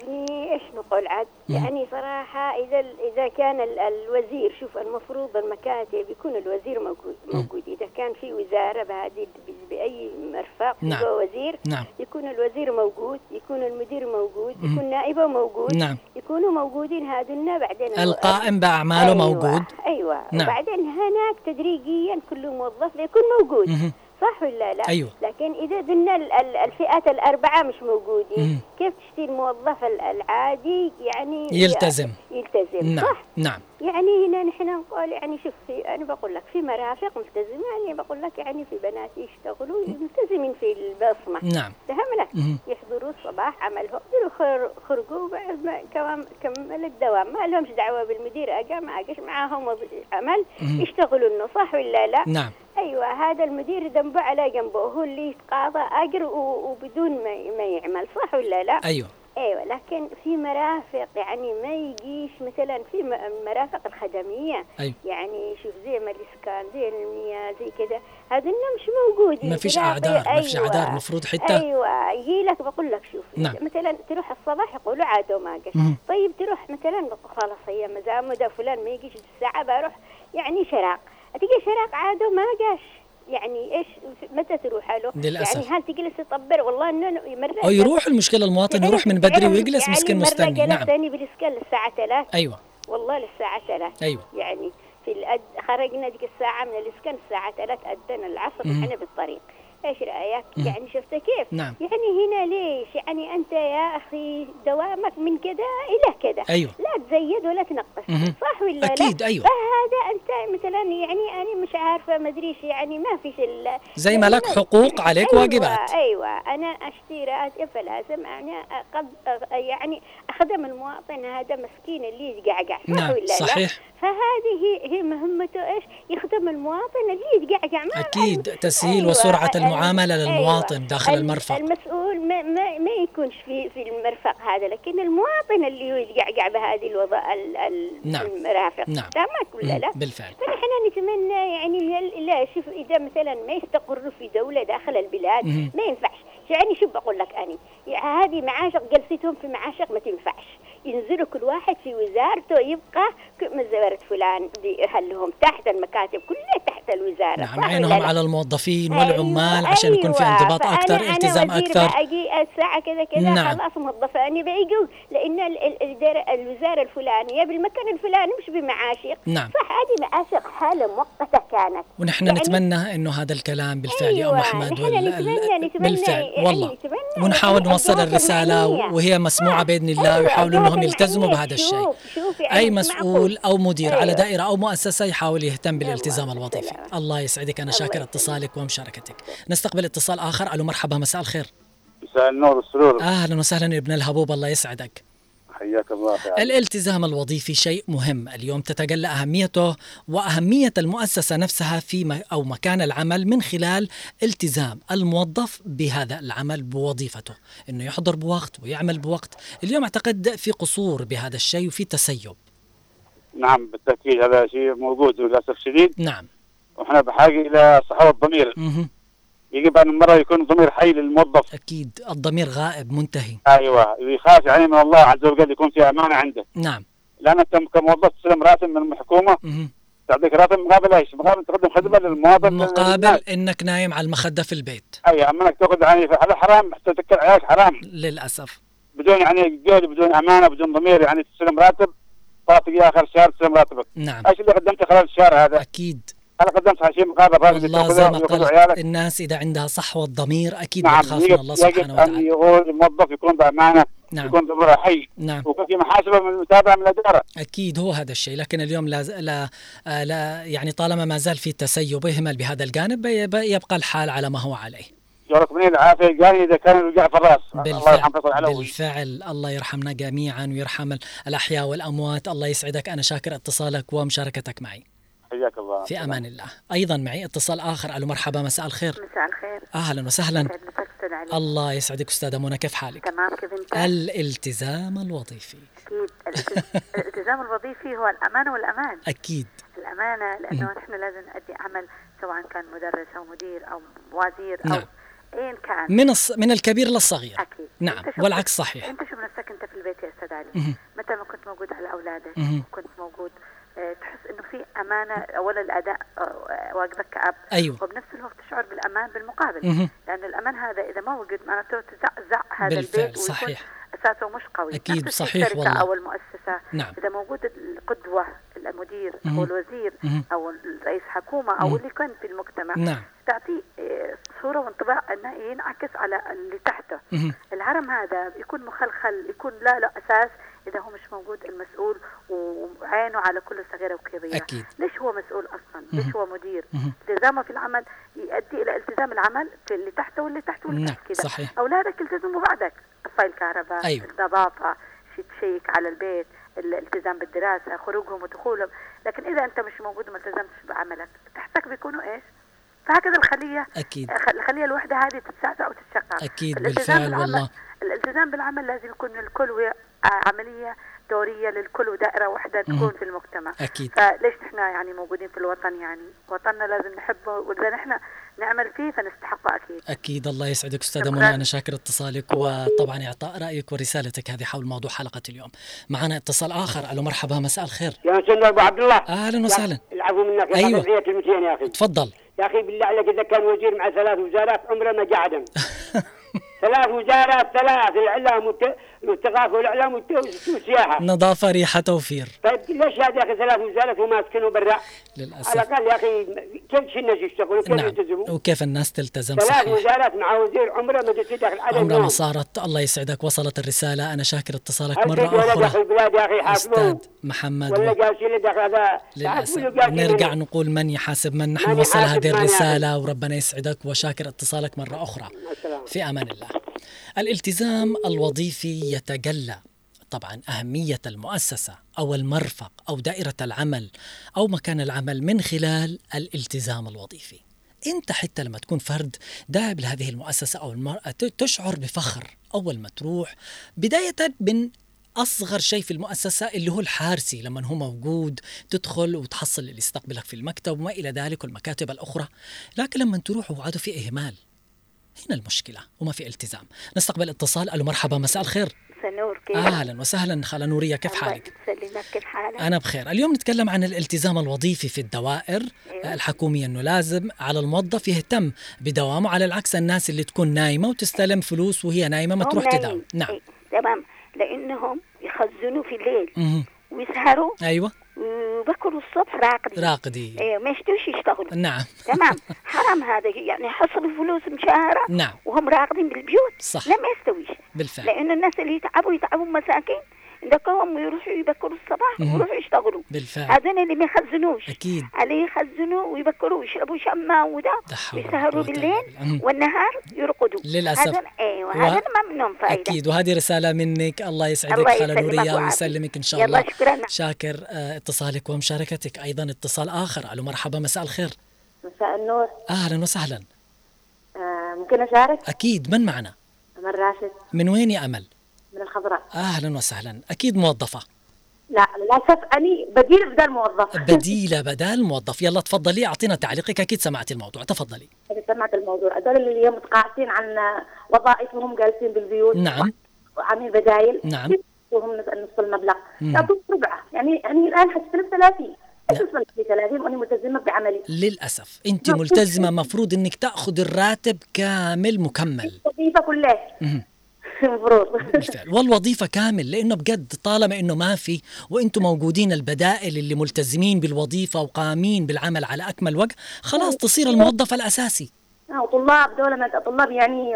ابني إيش نقول عاد؟ يعني صراحة إذا إذا كان ال- الوزير شوف المفروض المكاتب يكون الوزير موجود موجود إذا كان في وزارة بهذه ب- بأي مرفق نعم. جوا وزير نعم. يكون الوزير موجود يكون المدير موجود. يكون نائبه موجود نعم. يكونوا موجودين هذونا بعدين القائم بأعماله أيوة. موجود أيوه نعم. وبعدين هناك تدريجيا كل موظف يكون موجود. صح ولا لا؟ أيوة. لكن ال- ال- الفئات الأربعة مش موجودين مم. كيف تشتي الموظف ال- العادي يعني يلتزم. يلتزم نعم صح؟ نعم يعني هنا نحن نقول يعني شوف في أنا بقول لك في مرافق ملتزمة يعني بقول لك يعني في بنات يشتغلوا ملتزمين في البصمة نعم فهمنا. يحضروا الصباح عملهم خرجوا بعد ما كمان كمل الدوام ما لهمش دعوة بالمدير اجا ما اجاش معاهم عمل. يشتغلوا انه صح ولا لا؟ نعم أيوه هذا المدير ذنبه على جنبه. هو اللي يتقاضى أجر وبدون ما ما يعمل صح ولا لا؟ أيوه. أيوه لكن في مرافق يعني ما يجيش مثلا في المرافق الخدمية. أيوة. يعني شوف زي ما الإسكان زي المياه زي كذا. هذول مش موجودين ما فيش أعذار، في- ما فيش أعذار، مفروض حتة- أيوه يجي لك بقول لك شوف نعم. مثلا تروح الصباح يقولوا عادوا ما مم. طيب تروح مثلا خلاص هي مزامه ده فلان ما يجيش الساعة بروح يعني شراق. تجي شراق عادوا ما جاش. يعني إيش؟ متى تروح له؟ للأسف. يعني هل تجلس تطبر؟ والله إنه مرة أو يروح المشكلة المواطن يروح من بدري ويجلس يعني مسكين مرة مستني. جلس نعم. ثاني بالاسكان للساعة 3 أيوة. والله للساعة 3 أيوة. يعني في الأد... خرجنا ذيك الساعة من الإسكان الساعة 3 أدنا العصر. إحنا بالطريق. إيش رايك؟ مم. يعني شفت كيف؟ نعم. يعني هنا ليش؟ يعني أنت يا أخي دوامك من كذا إلى كذا أيوة. لا تزيد ولا تنقص مهم. صح ولا أكيد، لا؟ أيوة. فهذا أنت مثلا يعني أنا مش عارفة ما ادريش يعني ما فيش زي ما لك يعني- حقوق عليك أيوة واجبات أيوه أنا أشتري راتب فلازم أنا قد يعني اخدم المواطن هذا مسكين اللي يتقعقع صح نعم، ولا لا؟ صحيح. فهذه هي مهمته إيش؟ يخدم المواطن اللي يتقعقع ما أكيد تسهيل أيوة، وسرعة أ- المعاملة أيوة. للمواطن داخل الم- المرفق المسؤول ما, ما, ما يكونش في في المرفق هذا لكن المواطن اللي يتقعقع بهذه الوضع ال- ال- نعم. المرافق نعم. تمام ولا لا؟ بالفعل فنحن نتمنى يعني لا- لا شوف إذا مثلا ما يستقروا في دولة داخل البلاد. ما ينفعش يعني شو بقول لك أنا يعني هذه معاشق جلستهم في معاشق ما تنفعش ينزلوا كل واحد في وزارته يبقى وزارة فلان دي هلهم تحت المكاتب كلها تحت الوزارة نعم عينهم؟ على الموظفين أيوة، والعمال عشان يكون في أيوة. انضباط أكثر أنا التزام أكثر بأجي الساعة كذا كذا نعم. خلاص موظفة أنا بيجوا لأن الوزارة الفلانية بالمكان الفلاني مش بمعاشق نعم. صح هذه معاشق حالة مؤقتة كانت ونحن يعني- نتمنى إنه هذا الكلام بالفعل يا أم أيوة، أحمد نحن وال- نتمنى- نتمنى بالفعل يعني والله نتمنى ونحاول نوصل المعنية. وهي مسموعة بإذن الله أيوة، ويحاولوا إنهم يلتزموا. بهذا الشيء شوف- شوف يعني أي مش مسؤول. أو مدير على أيوة. دائرة أو مؤسسة يحاول يهتم بالالتزام أيوة، الوظيفي. الله يسعدك أنا الله شاكر. اتصالك ومشاركتك نستقبل اتصال آخر ألو مرحبا مساء الخير مساء النور والسرور أهلا وسهلا يا ابن الهبوب الله يسعدك حياك الله عم. الالتزام الوظيفي شيء مهم. اليوم تتجلى أهميته وأهمية المؤسسة نفسها في أو مكان العمل من خلال التزام الموظف بهذا العمل بوظيفته. أنه يحضر بوقت ويعمل بوقت. اليوم أعتقد في قصور بهذا الشيء وفي تسيب. نعم بالتأكيد هذا شيء موجود للاسف الشديد. نعم. وإحنا بحاجة إلى صحوه الضمير. مهم. يجب أن مره يكون ضمير حي للموظف. أكيد الضمير غائب منتهي. أيوه ويخاف يعني من الله عز وجل يكون في أمانة عنده. نعم. لأن أنت كموظف تستلم راتب من الحكومة. تعطيك راتب مقابل إيش؟ مقابل تقدم خدمة للموظف مقابل للناس. أنك نايم على المخدة في البيت. أيوه أما إنك تأخذ يعني هذا حرام؟ حتى تذكر عيالك حرام. للأسف. بدون يعني جهد بدون أمانة بدون ضمير يعني تستلم راتب تعطي آخر الشهر تستلم راتبك. نعم. إيش اللي قدمته خلال الشهر هذا؟ أكيد. أنا قدمت شيء مقابل راتب والله زي ما قلت الناس إذا عندها صحوة ضمير أكيد نعم بتخاف من الله سبحانه أن وتعالى. يقول الموظف يكون بأمانة نعم. يكون ضميره حي نعم. ويكون في محاسبة من المتابعة من الإدارة. أكيد هو هذا الشيء لكن اليوم لا, لا, آه، لا يعني طالما ما زال في تسيب ويهمل بهذا الجانب يبقى الحال على ما هو عليه. يعرف منين العافية. جاني إذا كان الوجع في الرأس الله بالفعل يرحم فيصل علوي بالفعل الله يرحمنا جميعا ويرحم ال- الأحياء والأموات. الله يسعدك. أنا شاكر اتصالك ومشاركتك معي. حياك الله. في أمان الله. أيضا معي اتصال آخر. ألو مرحبا. مساء الخير. مساء الخير. أهلا وسهلا. الله يسعدك أستاذة منى. كيف حالك؟ تمام. كيف أنت؟ الالتزام الوظيفي. أكيد. الالتز- الالتزام الوظيفي هو الأمانة والأمان. أكيد. الأمانة لأنه نحن لازم نؤدي عمل سواء كان مدرس أو مدير أو وزير أو نعم. ايا كان. من الص... من الكبير للصغير. أكيد. نعم. والعكس صحيح. أنت شوف نفسك أنت في البيت يا أستاذ علي. متى ما كنت موجود على أولادك. كنت موجود آه، تحس في أمانة اولا الأداء آه، واجبك كأب أيوة. وبنفس الوقت تشعر بالأمان بالمقابل مهم. لأن الأمان هذا إذا ما وجد معناته تزعزع هذا بالفعل، البيت ويكون صحيح. أساسه مش قوي الشيء صحيح والله. أو المؤسسة نعم. إذا موجود القدوة المدير مهم. أو الوزير مهم. أو رئيس حكومة أو مهم. اللي كان في المجتمع نعم تعطيه آه، صورة وانطباع إنه ينعكس على اللي تحته مهم. الهرم هذا يكون مخلخل يكون لا له أساس إذا هو مش موجود المسؤول وعينه على كل صغيرة وكبيرة أكيد. ليش هو مسؤول أصلا مهم. ليش هو مدير. التزامه في العمل يؤدي إلى التزام العمل في اللي تحته واللي تحته واللي نعم، تحت كده صحيح. أولادك يلتزموا بعدك طفاء الكهرباء أيوة. النظافه شي تشيك على البيت الالتزام بالدراسة خروجهم ودخولهم لكن إذا أنت مش موجود وما التزمتش بعملك تحتك بيكونوا إيش فهكذا الخلية أكيد. خ- الخلية الواحده هذه تتزعزع وتتشقق فالالتزام بالفعل والله. الالتزام بالعمل لازم يكون للكل وهي عملية دورية للكل ودائرة واحدة تكون. في المجتمع. أكيد. فليش نحن يعني موجودين في الوطن؟ يعني وطننا لازم نحبه وإذا نحن نعمل فيه فنستحقه أكيد. أكيد. الله يسعدك أستاذة شكراً. منى. أنا شاكر اتصالك وطبعا إعطاء رأيك ورسالتك هذه حول موضوع حلقة اليوم. معنا اتصال آخر. ألو مرحبا. مساء الخير. يا مساء أبو عبد الله. أهلا وسهلا. العفو منك. يا أيوة. أيوة. كلمتين يا أخي. تفضل. يا أخي بالله عليك إذا كان وزير مع ثلاث وزارات عمره ما قعدم [LAUGHS] ثلاث وزارات ثلاث الاعلام. والثقافه والاعلام والسياحه نظافة ريحة توفير. طيب ليش هذا يا أخي ثلاث وزارات وماسكينه برا؟ للأسف. على الأقل يا أخي كيف الناس يشتغلوا؟ كيف نعم. يلتزموا؟ وكيف الناس تلتزم؟ ثلاث صحيح. وزارات مع وزير عمره ما تدخل عدد عمرها ما. صارت. الله يسعدك. وصلت الرسالة. أنا شاكر اتصالك. ولد أخرى. أخي البلاد يا أخي؟ أستاذ محمد ولا. جالسين داخل هذا؟ جالسين نرجع هنا. نقول من يحاسب؟ من نحن يحاسب هذه من الرسالة. وربنا يسعدك. وشاكر اتصالك مرة أخرى. السلام. في أمان الله. الالتزام الوظيفي يتجلى. طبعا أهمية المؤسسة أو المرفق أو دائرة العمل أو مكان العمل من خلال الالتزام الوظيفي. أنت حتى لما تكون فرد داعب لهذه المؤسسة أو المرأة تشعر بفخر أول ما تروح بداية من أصغر شيء في المؤسسة اللي هو الحارسي لما هو موجود تدخل وتحصل اللي يستقبلك في المكتب وما إلى ذلك والمكاتب الأخرى. لكن لما تروح وعادوا في إهمال هنا المشكلة؟ وما في التزام. نستقبل اتصال. ألو مرحبا مساء الخير. سنور كيف؟ أهلا وسهلا. خالة نورية كيف حالك؟ كيف حالك؟ أنا بخير. اليوم نتكلم عن الالتزام الوظيفي في الدوائر. أيوة. الحكومية أنه لازم على الموظف يهتم بدوامه على العكس الناس اللي تكون نايمة وتستلم فلوس وهي نايمة ما تروح. تداوم. نعم. إيه، تمام. لأنهم يخزنوا في الليل. ويسهروا. أيوة. وبكروا الصبح راقدين. راقدي إيه ما يشتوش يشتغلوا. نعم. [LAUGHS] تمام. حرام هذا يعني حصلوا فلوس مشاهرة نعم. وهم راقدين بالبيوت. صح. لا ما يستويش. بالفعل. لأن الناس اللي يتعبوا يتعبوا مساكين عندكم ويروحوا يبكروا الصباح. ويروحوا يشتغلوا. بالفعل. هذول اللي ما يخزنوش. أكيد. عليه يخزنوا ويبكروا ويشربوا شمة وده ويسهروا بالليل بالله. مم. والنهار يرقدوا. للأسف. هذول أيوه و- هذول ما منهم فائدة أكيد. وهذه رسالة منك. الله يسعدك الله نورية ويعافيك. ويسلمك إن شاء يلا الله. شكرا. شاكر آه، اتصالك ومشاركتك. أيضا اتصال آخر. ألو مرحبا. مساء الخير. مساء النور. أهلا وسهلا. آه ممكن أشارك؟ أكيد. من معنا؟ أمل راشد. من وين يا أمل؟ من الخضراء. أهلا وسهلا. أكيد موظفة. لا للأسف أني بديل بدل موظف. [LAUGHS] بديلة بدال موظف. يلا تفضلي. أعطينا تعليقك. أكيد سمعتي الموضوع. تفضلي. إذا سمعت الموضوع. هذول اللي اليوم متقاعسين عن وظائفهم جالسين بالبيوت. نعم. وعاملين بدايل. نعم. وهم نص المبلغ. يعطوك ربعه يعني يعني الآن حتستلم 30 إيش وصلت لي 30 وأني ملتزمة بعملي. للأسف. أنت ملتزمة. مفروض أنك تأخذ الراتب كامل مكمل. الوظيفة كلها. [LAUGHS] المفروض بالفعل. والوظيفة كامل لأنه بجد طالما أنه ما في وأنتم موجودين البدائل اللي ملتزمين بالوظيفة وقامين بالعمل على أكمل وجه خلاص تصير الموظف الأساسي. آه، وطلاب دولة من طلاب يعني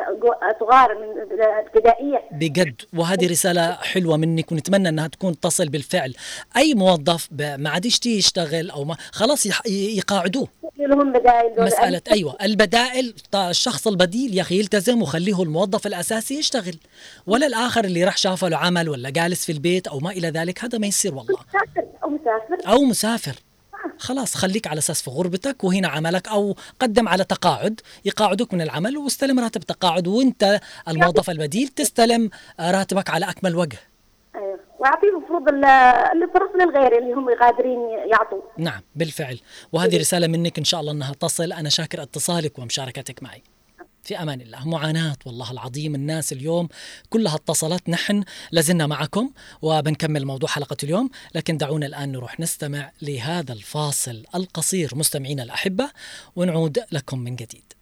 صغار من ابتدائية. بجد وهذه رسالة حلوة منك ونتمنى أنها تكون تصل بالفعل. أي موظف ما عاد يشتي يشتغل أو ما خلاص يقاعدوه. لهم بدايل دول مسألة أيوة. البدائل الشخص البديل يا أخي يلتزم وخليه الموظف الأساسي يشتغل. ولا الآخر اللي راح شافه له عمل ولا جالس في البيت أو ما إلى ذلك هذا ما يصير والله. مسافر. أو مسافر. أو مسافر. خلاص خليك على أساس في غربتك وهنا عملك أو قدم على تقاعد. يقاعدوك من العمل واستلم راتب تقاعد وانت الموظف البديل تستلم راتبك على أكمل وجه. أيوة. ويعطيه المفروض ال- الفرص للغير اللي هم قادرين يعطوا. نعم بالفعل. وهذه رسالة منك إن شاء الله أنها تصل. أنا شاكر اتصالك ومشاركتك معي. في أمان الله. معاناة والله العظيم الناس اليوم كلها اتصلت. نحن لازلنا معكم وبنكمل موضوع حلقة اليوم لكن دعونا الآن نروح نستمع لهذا الفاصل القصير مستمعينا الأحبة ونعود لكم من جديد.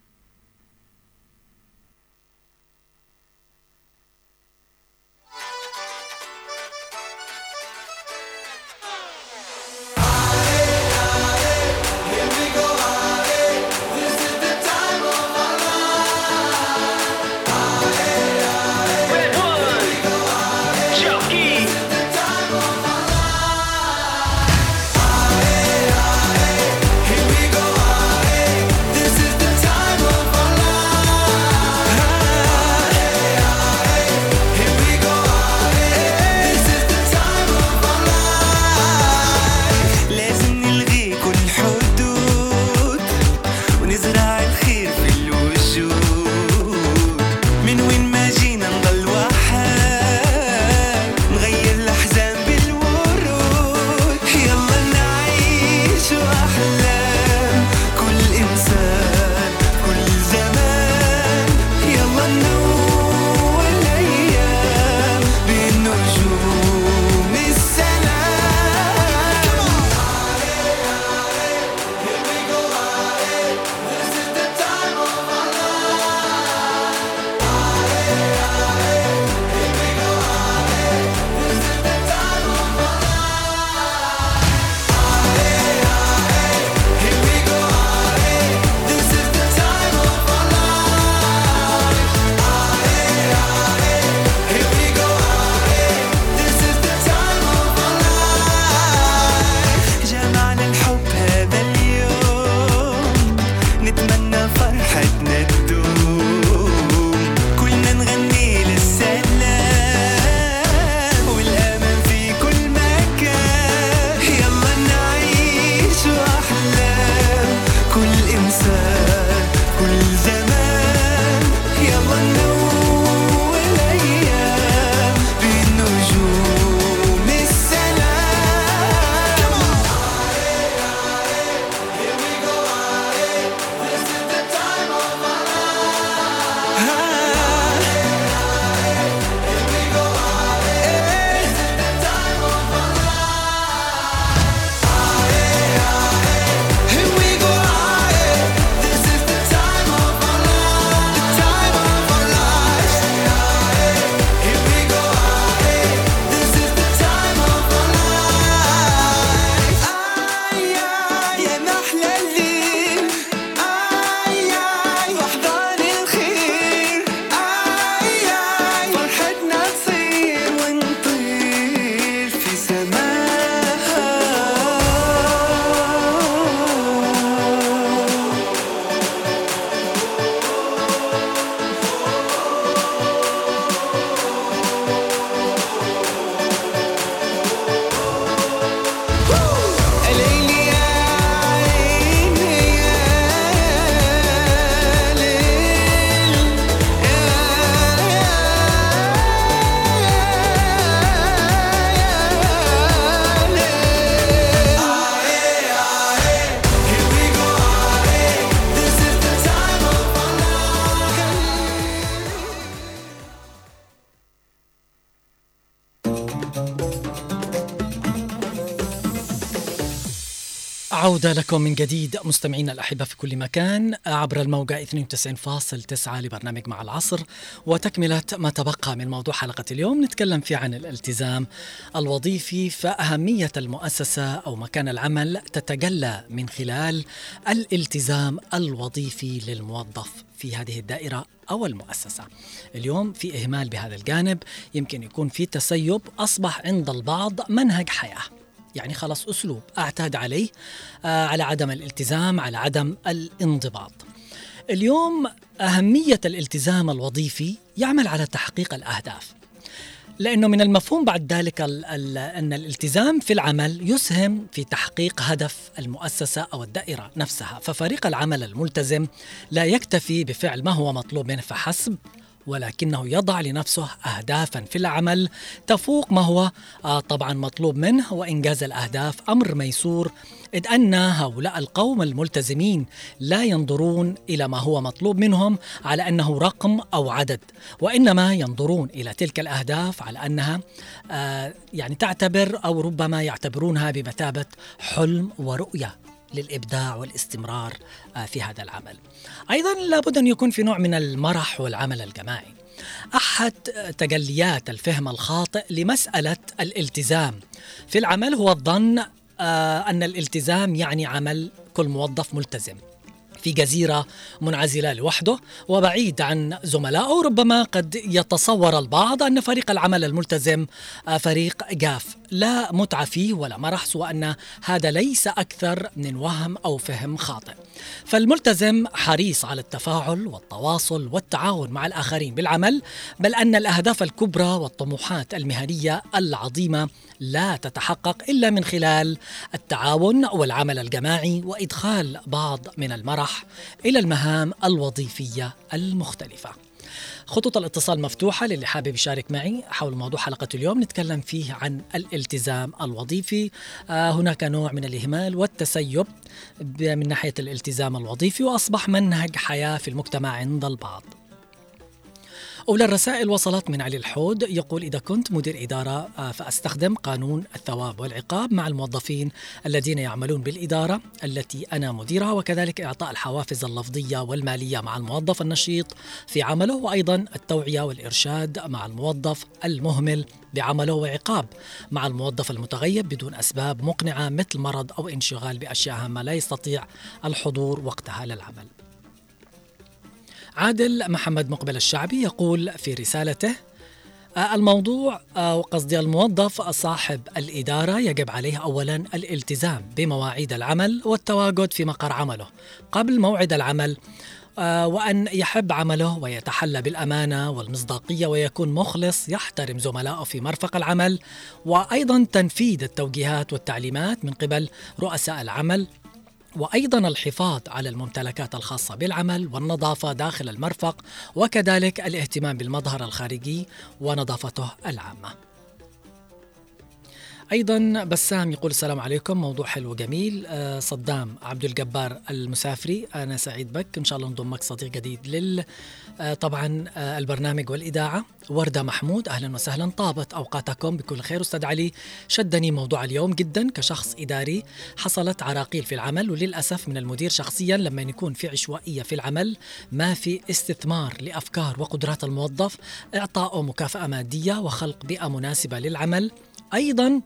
عودة لكم من جديد مستمعينا الأحبة في كل مكان عبر الموجة 92.9 لبرنامج مع العصر وتكملة ما تبقى من موضوع حلقة اليوم نتكلم فيه عن الالتزام الوظيفي فأهمية المؤسسة أو مكان العمل تتجلى من خلال الالتزام الوظيفي للموظف في هذه الدائرة أو المؤسسة. اليوم في إهمال بهذا الجانب يمكن يكون في تسيب أصبح عند البعض منهج حياة. يعني خلاص أسلوب أعتاد عليه آه على عدم الالتزام على عدم الانضباط. اليوم أهمية الالتزام الوظيفي يعمل على تحقيق الأهداف. لأنه من المفهوم بعد ذلك ال ال أن الالتزام في العمل يسهم في تحقيق هدف المؤسسة أو الدائرة نفسها. ففريق العمل الملتزم لا يكتفي بفعل ما هو مطلوب منه فحسب ولكنه يضع لنفسه اهدافا في العمل. تفوق ما هو آه طبعا مطلوب منه وإنجاز الأهداف أمر ميسور إذ أن هؤلاء القوم الملتزمين لا ينظرون إلى ما هو مطلوب منهم على أنه رقم أو عدد وإنما ينظرون إلى تلك الأهداف على أنها آه يعني تعتبر أو ربما يعتبرونها بمثابة حلم ورؤية. للإبداع والاستمرار آه، في هذا العمل. أيضا لابد أن يكون في نوع من المرح والعمل الجماعي. أحد تجليات الفهم الخاطئ لمسألة الالتزام في العمل هو الظن آه، أن الالتزام يعني عمل كل موظف ملتزم. في جزيرة منعزلة لوحده وبعيد عن زملائه ربما قد يتصور البعض أن فريق العمل الملتزم آه، فريق جاف لا متعة فيه ولا مرح سوى أن هذا ليس أكثر من وهم أو فهم خاطئ. فالملتزم حريص على التفاعل والتواصل والتعاون مع الآخرين بالعمل بل أن الأهداف الكبرى والطموحات المهنية العظيمة لا تتحقق إلا من خلال التعاون والعمل الجماعي وإدخال بعض من المرح إلى المهام الوظيفية المختلفة. خطوط الاتصال مفتوحة للي حابب يشارك معي حول موضوع حلقة اليوم. نتكلم فيه عن الالتزام الوظيفي. آه هناك نوع من الإهمال والتسيب من ناحية الالتزام الوظيفي وأصبح منهج حياة في المجتمع عند البعض. أولى الرسائل وصلت من علي الحود يقول إذا كنت مدير إدارة آه، فأستخدم قانون الثواب والعقاب مع الموظفين الذين يعملون بالإدارة التي أنا مديرها وكذلك إعطاء الحوافز اللفظية والمالية مع الموظف النشيط في عمله وأيضا التوعية والإرشاد مع الموظف المهمل بعمله وعقاب مع الموظف المتغيب بدون أسباب مقنعة مثل مرض أو انشغال بأشياء هامة لا يستطيع الحضور وقتها للعمل. عادل محمد مقبل الشعبي يقول في رسالته آه، الموضوع آه، قصدي الموظف صاحب الإدارة يجب عليه أولا الالتزام بمواعيد العمل والتواجد في مقر عمله. قبل موعد العمل آه، وأن يحب عمله ويتحلى بالأمانة والمصداقية ويكون مخلص يحترم زملائه في مرفق العمل وأيضا تنفيذ التوجيهات والتعليمات من قبل رؤساء العمل وأيضا الحفاظ على الممتلكات الخاصة بالعمل والنظافة داخل المرفق وكذلك الاهتمام بالمظهر الخارجي ونظافته العامة. أيضا بسام يقول السلام عليكم موضوع حلو جميل آه، صدام عبد الجبار المسافري أنا سعيد بك. إن شاء الله نضمك صديق جديد لل آه، طبعا آه، البرنامج والإذاعة. وردة محمود أهلا وسهلا. طابت أوقاتكم بكل خير. أستاذ علي شدني موضوع اليوم جدا كشخص إداري. حصلت عراقيل في العمل وللأسف من المدير شخصيا لما يكون في عشوائية في العمل ما في استثمار لأفكار وقدرات الموظف اعطائه مكافأة مادية وخلق بيئة مناسبة للعمل. أيضا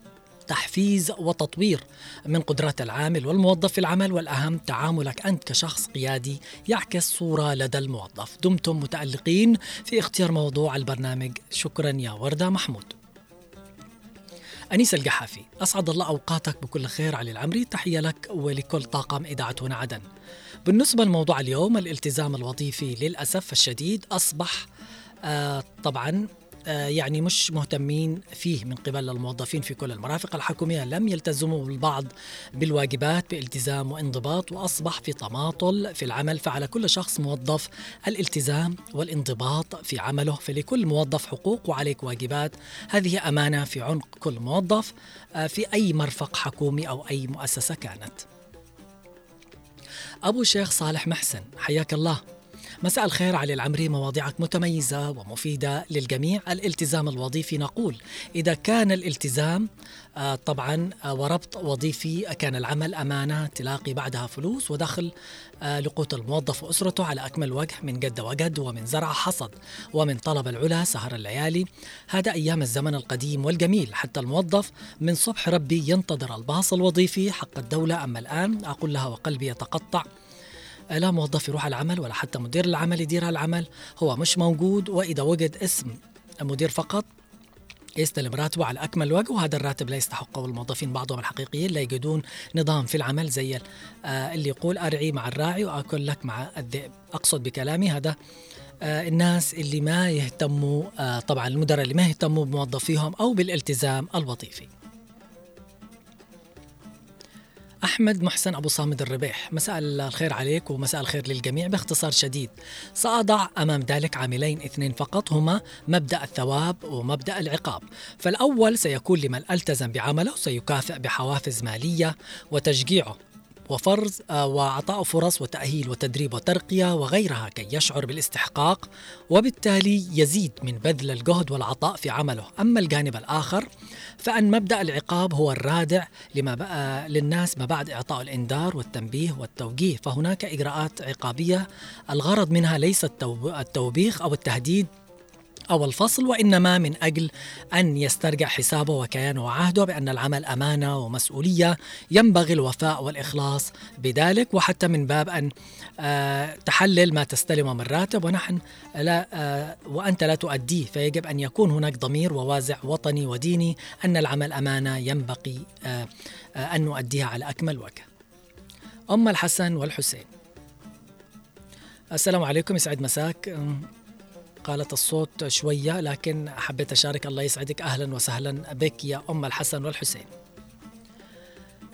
تحفيز وتطوير من قدرات العامل والموظف في العمل والأهم تعاملك أنت كشخص قيادي يعكس صورة لدى الموظف. دمتم متألقين في اختيار موضوع البرنامج. شكرا يا وردة محمود. أنيس القحافي أسعد الله أوقاتك بكل خير علي العمري. تحية لك ولكل طاقم إذاعة هنا عدن. بالنسبة لموضوع اليوم الالتزام الوظيفي للأسف الشديد أصبح آه طبعا يعني مش مهتمين فيه من قبل الموظفين في كل المرافق. الحكومية لم يلتزموا البعض بالواجبات بالتزام وانضباط وأصبح في تماطل في العمل فعلى كل شخص موظف الالتزام والانضباط في عمله. فلكل موظف حقوق وعليك واجبات. هذه أمانة في عنق كل موظف آه، في أي مرفق حكومي أو أي مؤسسة كانت. أبو شيخ صالح محسن حياك الله. مساء الخير علي العمري. مواضيعك متميزة ومفيدة للجميع. الالتزام الوظيفي نقول. إذا كان الالتزام آه، طبعا آه، وربط وظيفي كان العمل أمانة تلاقي بعدها فلوس ودخل آه، لقوت الموظف وأسرته على أكمل وجه من جد وجد ومن زرع حصد ومن طلب العلا سهر الليالي. هذا أيام الزمن القديم والجميل. حتى الموظف من صبح ربي ينتظر الباص الوظيفي حق الدولة. أما الآن أقول لها وقلبي يتقطع. لا موظف يروح العمل ولا حتى مدير العمل يدير العمل هو مش موجود وإذا وجد اسم مدير فقط يستلم راتبه على أكمل وجه وهذا الراتب لا يستحقه الموظفين بعضهم الحقيقيين لا يجدون نظام في العمل زي آه، اللي يقول أرعي مع الراعي وأكل لك مع الذئب. أقصد بكلامي هذا آه، الناس اللي ما يهتموا آه، طبعا المدراء اللي ما يهتموا بموظفيهم أو بالالتزام الوظيفي. أحمد محسن أبو صامد الربيح. مساء الخير عليك ومساء الخير للجميع. باختصار شديد سأضع أمام ذلك عاملين اثنين فقط هما مبدأ الثواب ومبدأ العقاب. فالأول سيكون لمن ألتزم بعمله سيكافئ بحوافز مالية وتشجيعه. وفرض آه، وعطاء فرص وتأهيل وتدريب وترقية وغيرها كي يشعر بالاستحقاق. وبالتالي يزيد من بذل الجهد والعطاء في عمله. أما الجانب الآخر فأن مبدأ العقاب هو الرادع لما بقى للناس ما بعد إعطاء الإنذار والتنبيه والتوجيه. فهناك إجراءات عقابية. الغرض منها ليس التوبيخ أو التهديد أو الفصل وإنما من أجل أن يسترجع حسابه وكيانه وعهده بأن العمل أمانة ومسؤولية ينبغي الوفاء والإخلاص بذلك. وحتى من باب أن آه، تحلل ما تستلمه من راتب. ونحن لا آه، وأنت لا تؤديه فيجب أن يكون هناك ضمير ووازع وطني وديني أن العمل أمانة ينبغي آه، أن نؤديها على أكمل وجه. أم الحسن والحسين. السلام عليكم يسعد مساك. قالت الصوت شوية لكن حبيت أشارك الله يسعدك. أهلا وسهلا بك يا أم الحسن والحسين.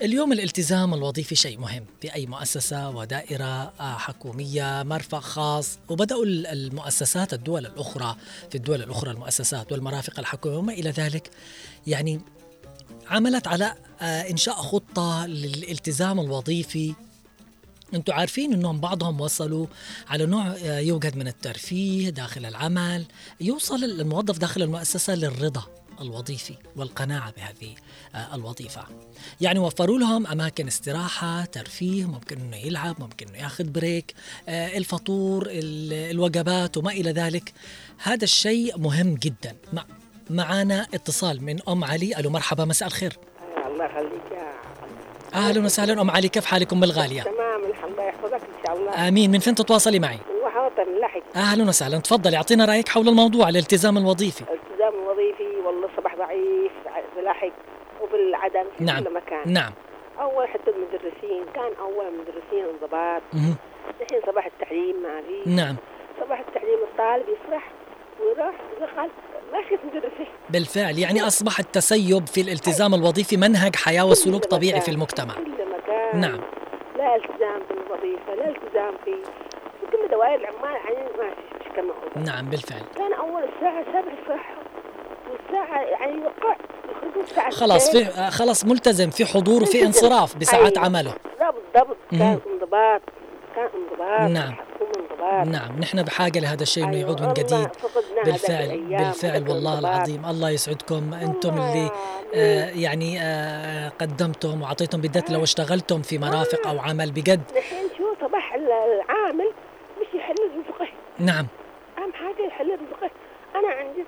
اليوم الالتزام الوظيفي شيء مهم. في أي مؤسسة ودائرة آه، حكومية مرفق خاص. وبدأوا المؤسسات الدول الأخرى في الدول الأخرى المؤسسات والمرافق الحكومية وما إلى ذلك يعني عملت على آه، إنشاء خطة للالتزام الوظيفي أنتم عارفين انهم بعضهم وصلوا على نوع آه، يوجد من الترفيه داخل العمل يوصل الموظف داخل المؤسسة للرضا الوظيفي والقناعة بهذه آه، الوظيفة. يعني وفروا لهم أماكن استراحة، ترفيه، ممكن إنه يلعب، ممكن إنه ياخذ بريك، آه، الفطور، الوجبات وما إلى ذلك. هذا الشيء مهم جدا. معانا اتصال من أم علي، ألو مرحبا مساء الخير. الله يخليك يا أهلا وسهلا أم علي كيف حالكم الغاليه؟ تمام الحمد لله يحفظك ان شاء الله. آمين. من فين تتواصلي معي؟ وحوطن لحق أهلا وسهلا. تفضلي أعطينا رأيك حول الموضوع الالتزام الوظيفي. الالتزام الوظيفي والله الصباح ضعيف بلحق وبالعدم في نعم. كل مكان. نعم. أول حتى المدرسين كان أول مدرسين انضباط. الحين صباح التعليم ما في نعم. صباح التعليم الطالب يسرح ويروح يدخل ما في مدرسين بالفعل. يعني أصبح التسيب في الالتزام الوظيفي منهج حياة وسلوك طبيعي في المجتمع. كل مكان. نعم لا التزام بالوظيفه لا التزام في في كل دوائر العمال يعني ما في كما نعم بالفعل. كان أول الساعة 7 الصبح والساعة يعني يوقع الساعة خلاص في آه، خلاص ملتزم في حضور وفي انصراف بساعات أيوة. عمله. بالضبط كان انضباط كان انضباط نعم. نعم نحن بحاجة لهذا الشيء أنه يعود من جديد. بالفعل بالفعل والله العظيم الله يسعدكم. أنتم اللي آه يعني آه قدمتم وأعطيتم بالذات لو اشتغلتم في مرافق أو عمل بجد. الحين شو صباح العامل مش يحل نعم أهم حاجة يحل رزقه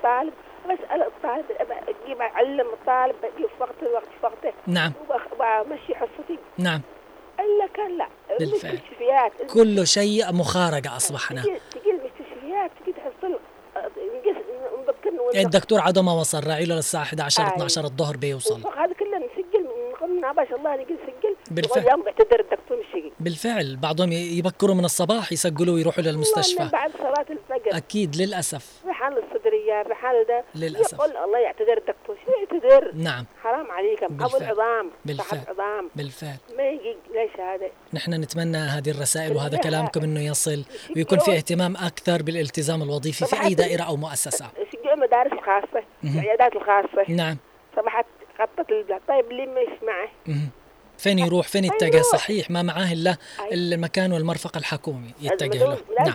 أنا عندي طالب بسأل الطالب أجيب أعلم الطالب أجيب في وقت الوقت في وقته نعم. وأمشي حصتي. نعم. إلا كان لا بالفعل. المستشفيات. كل شيء مخارجة أصبحنا. تجي المستشفيات تجي تحصل الدكتور عدو ما وصل راعي له للساعة 11 12 الظهر بيوصل. هذا كله نسجل من قمنا ما شاء الله نجي نسجل. بالفعل. يوم اعتذر الدكتور مش بالفعل. بعضهم يبكروا من الصباح يسجلوا ويروحوا للمستشفى. بعد صلاة الفجر. أكيد للأسف. رحال ده للأسف. يقول الله يعتذر الدكتور. شو يعتذر؟ نعم. حرام عليكم أبو العظام بالفعل. عظام. بالفعل. ما يجي ليش هذا نحن نتمنى هذه الرسائل وهذا كلامكم إنه يصل ويكون في اهتمام أكثر بالالتزام الوظيفي في أي دائرة أو مؤسسة. يشجعوا المدارس الخاصة، العيادات الخاصة. نعم. صباحت خطط البلاد. طيب اللي مش معه فين يروح؟ فين يتجه؟ صحيح ما معاه الا المكان والمرفق الحكومي يتجه له. نعم.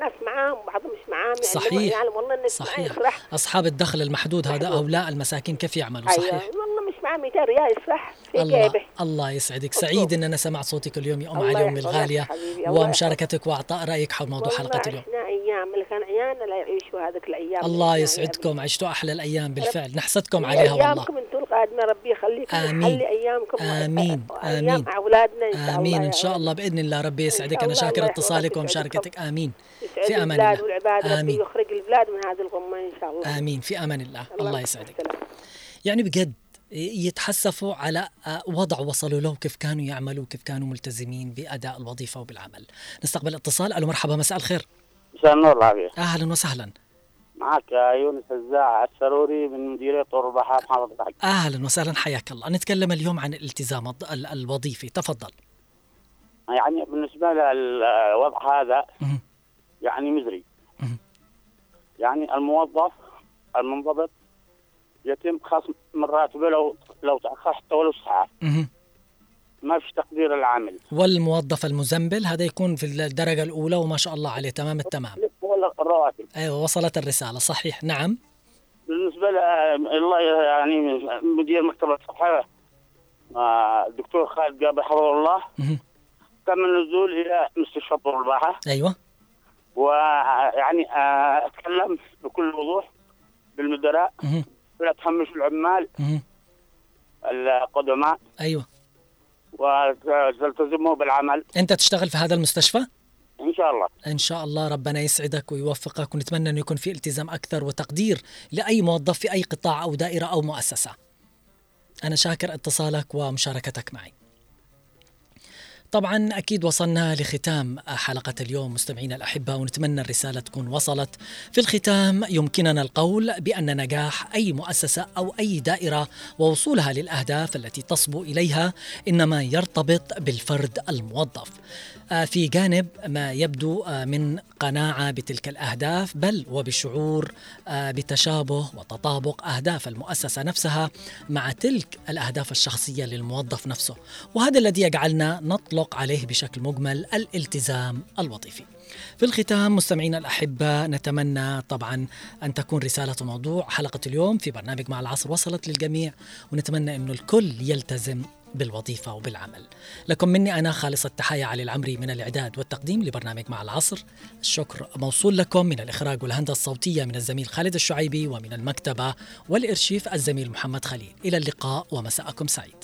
ناس معاهم وبعضهم مش معاهم يعني صحيح. يعني والله الناس صحيح. أصحاب الدخل المحدود هذا هؤلاء المساكين كيف يعملوا؟ صحيح. والله مش معاه 200 ريال يفرح في الله جيبه. الله يسعدك. سعيد ان أنا سمعت صوتك اليوم يا أم علي أم يحفظك الغالية ومشاركتك وأعطاء رأيك حول موضوع حلقة اليوم. أيام اللي كان عيالنا لا يعيشوا هذيك الأيام. الله اللي يسعدكم عشتوا أحلى الأيام بالفعل. نحسدكم. عليها والله. القادمه ربي يخليكم آمين. ويحلي أيامكم آمين. أيام آمين. أولادنا إن شاء الله امين ان شاء. الله بإذن الله ربي يسعدك. أنا شاكر اتصالك ومشاركتك. آمين. في أمان الله. والعباد آمين. يخرج البلاد من هذه الغمة إن شاء الله. آمين. في أمان الله. الله الله يسعدك. يعني بجد يتحسفوا على آه، وضع وصلوا له كيف كانوا يعملوا كيف كانوا ملتزمين بأداء الوظيفة وبالعمل. نستقبل اتصال. ألو مرحبا. مساء الخير. مساء النور العافية. أهلا وسهلا. معك يونس الزاع السروري من مديرية طور البحر محافظة الحج أهلا وسهلا حياك الله. نتكلم اليوم عن الالتزام الوظيفي. تفضل. يعني بالنسبة للوضع هذا يعني مزري. يعني الموظف المنضبط يتم خصم من راتبه لو لو تأخر حتى ولو ساعة. ما فيش تقدير العامل. والموظف المزنبل هذا يكون في الدرجة الأولى وما شاء الله عليه. تمام التمام. ولا الرواتب أيوه وصلت الرسالة. صحيح. نعم. بالنسبة الله يعني مدير مكتب الصحة آه، الدكتور خالد قابل حفظه الله. تم النزول إلى مستشفى طور الباحة. أيوه. ويعني آه، أتكلم بكل وضوح بالمدراء. ولا تهمش العمال. القدماء. أيوه. وتلتزموا بالعمل. أنت تشتغل في هذا المستشفى؟ إن شاء الله. إن شاء الله ربنا يسعدك ويوفقك ونتمنى انه يكون في التزام أكثر وتقدير لأي موظف في أي قطاع أو دائرة أو مؤسسة. أنا شاكر اتصالك ومشاركتك معي. طبعا أكيد وصلنا لختام حلقة اليوم. مستمعينا الاحباء ونتمنى الرسالة تكون وصلت. في الختام يمكننا القول بأن نجاح أي مؤسسة أو أي دائرة ووصولها للأهداف التي تصبو إليها إنما يرتبط بالفرد الموظف. آه، في جانب ما يبدو آه، من قناعة بتلك الأهداف بل وبشعور آه، بتشابه وتطابق أهداف المؤسسة نفسها مع تلك الأهداف الشخصية للموظف نفسه. وهذا الذي يجعلنا نطلق عليه بشكل مجمل الالتزام الوظيفي. في الختام مستمعينا الأحبة نتمنى طبعا أن تكون رسالة موضوع حلقة اليوم في برنامج مع العصر وصلت للجميع ونتمنى أنه الكل يلتزم بالوظيفة وبالعمل. لكم مني أنا خالص التحايا علي العمري من الإعداد والتقديم لبرنامج مع العصر. الشكر موصول لكم من الإخراج والهندسة الصوتية من الزميل خالد الشعيبي ومن المكتبة والإرشيف الزميل محمد خليل. إلى اللقاء ومساءكم سعيد.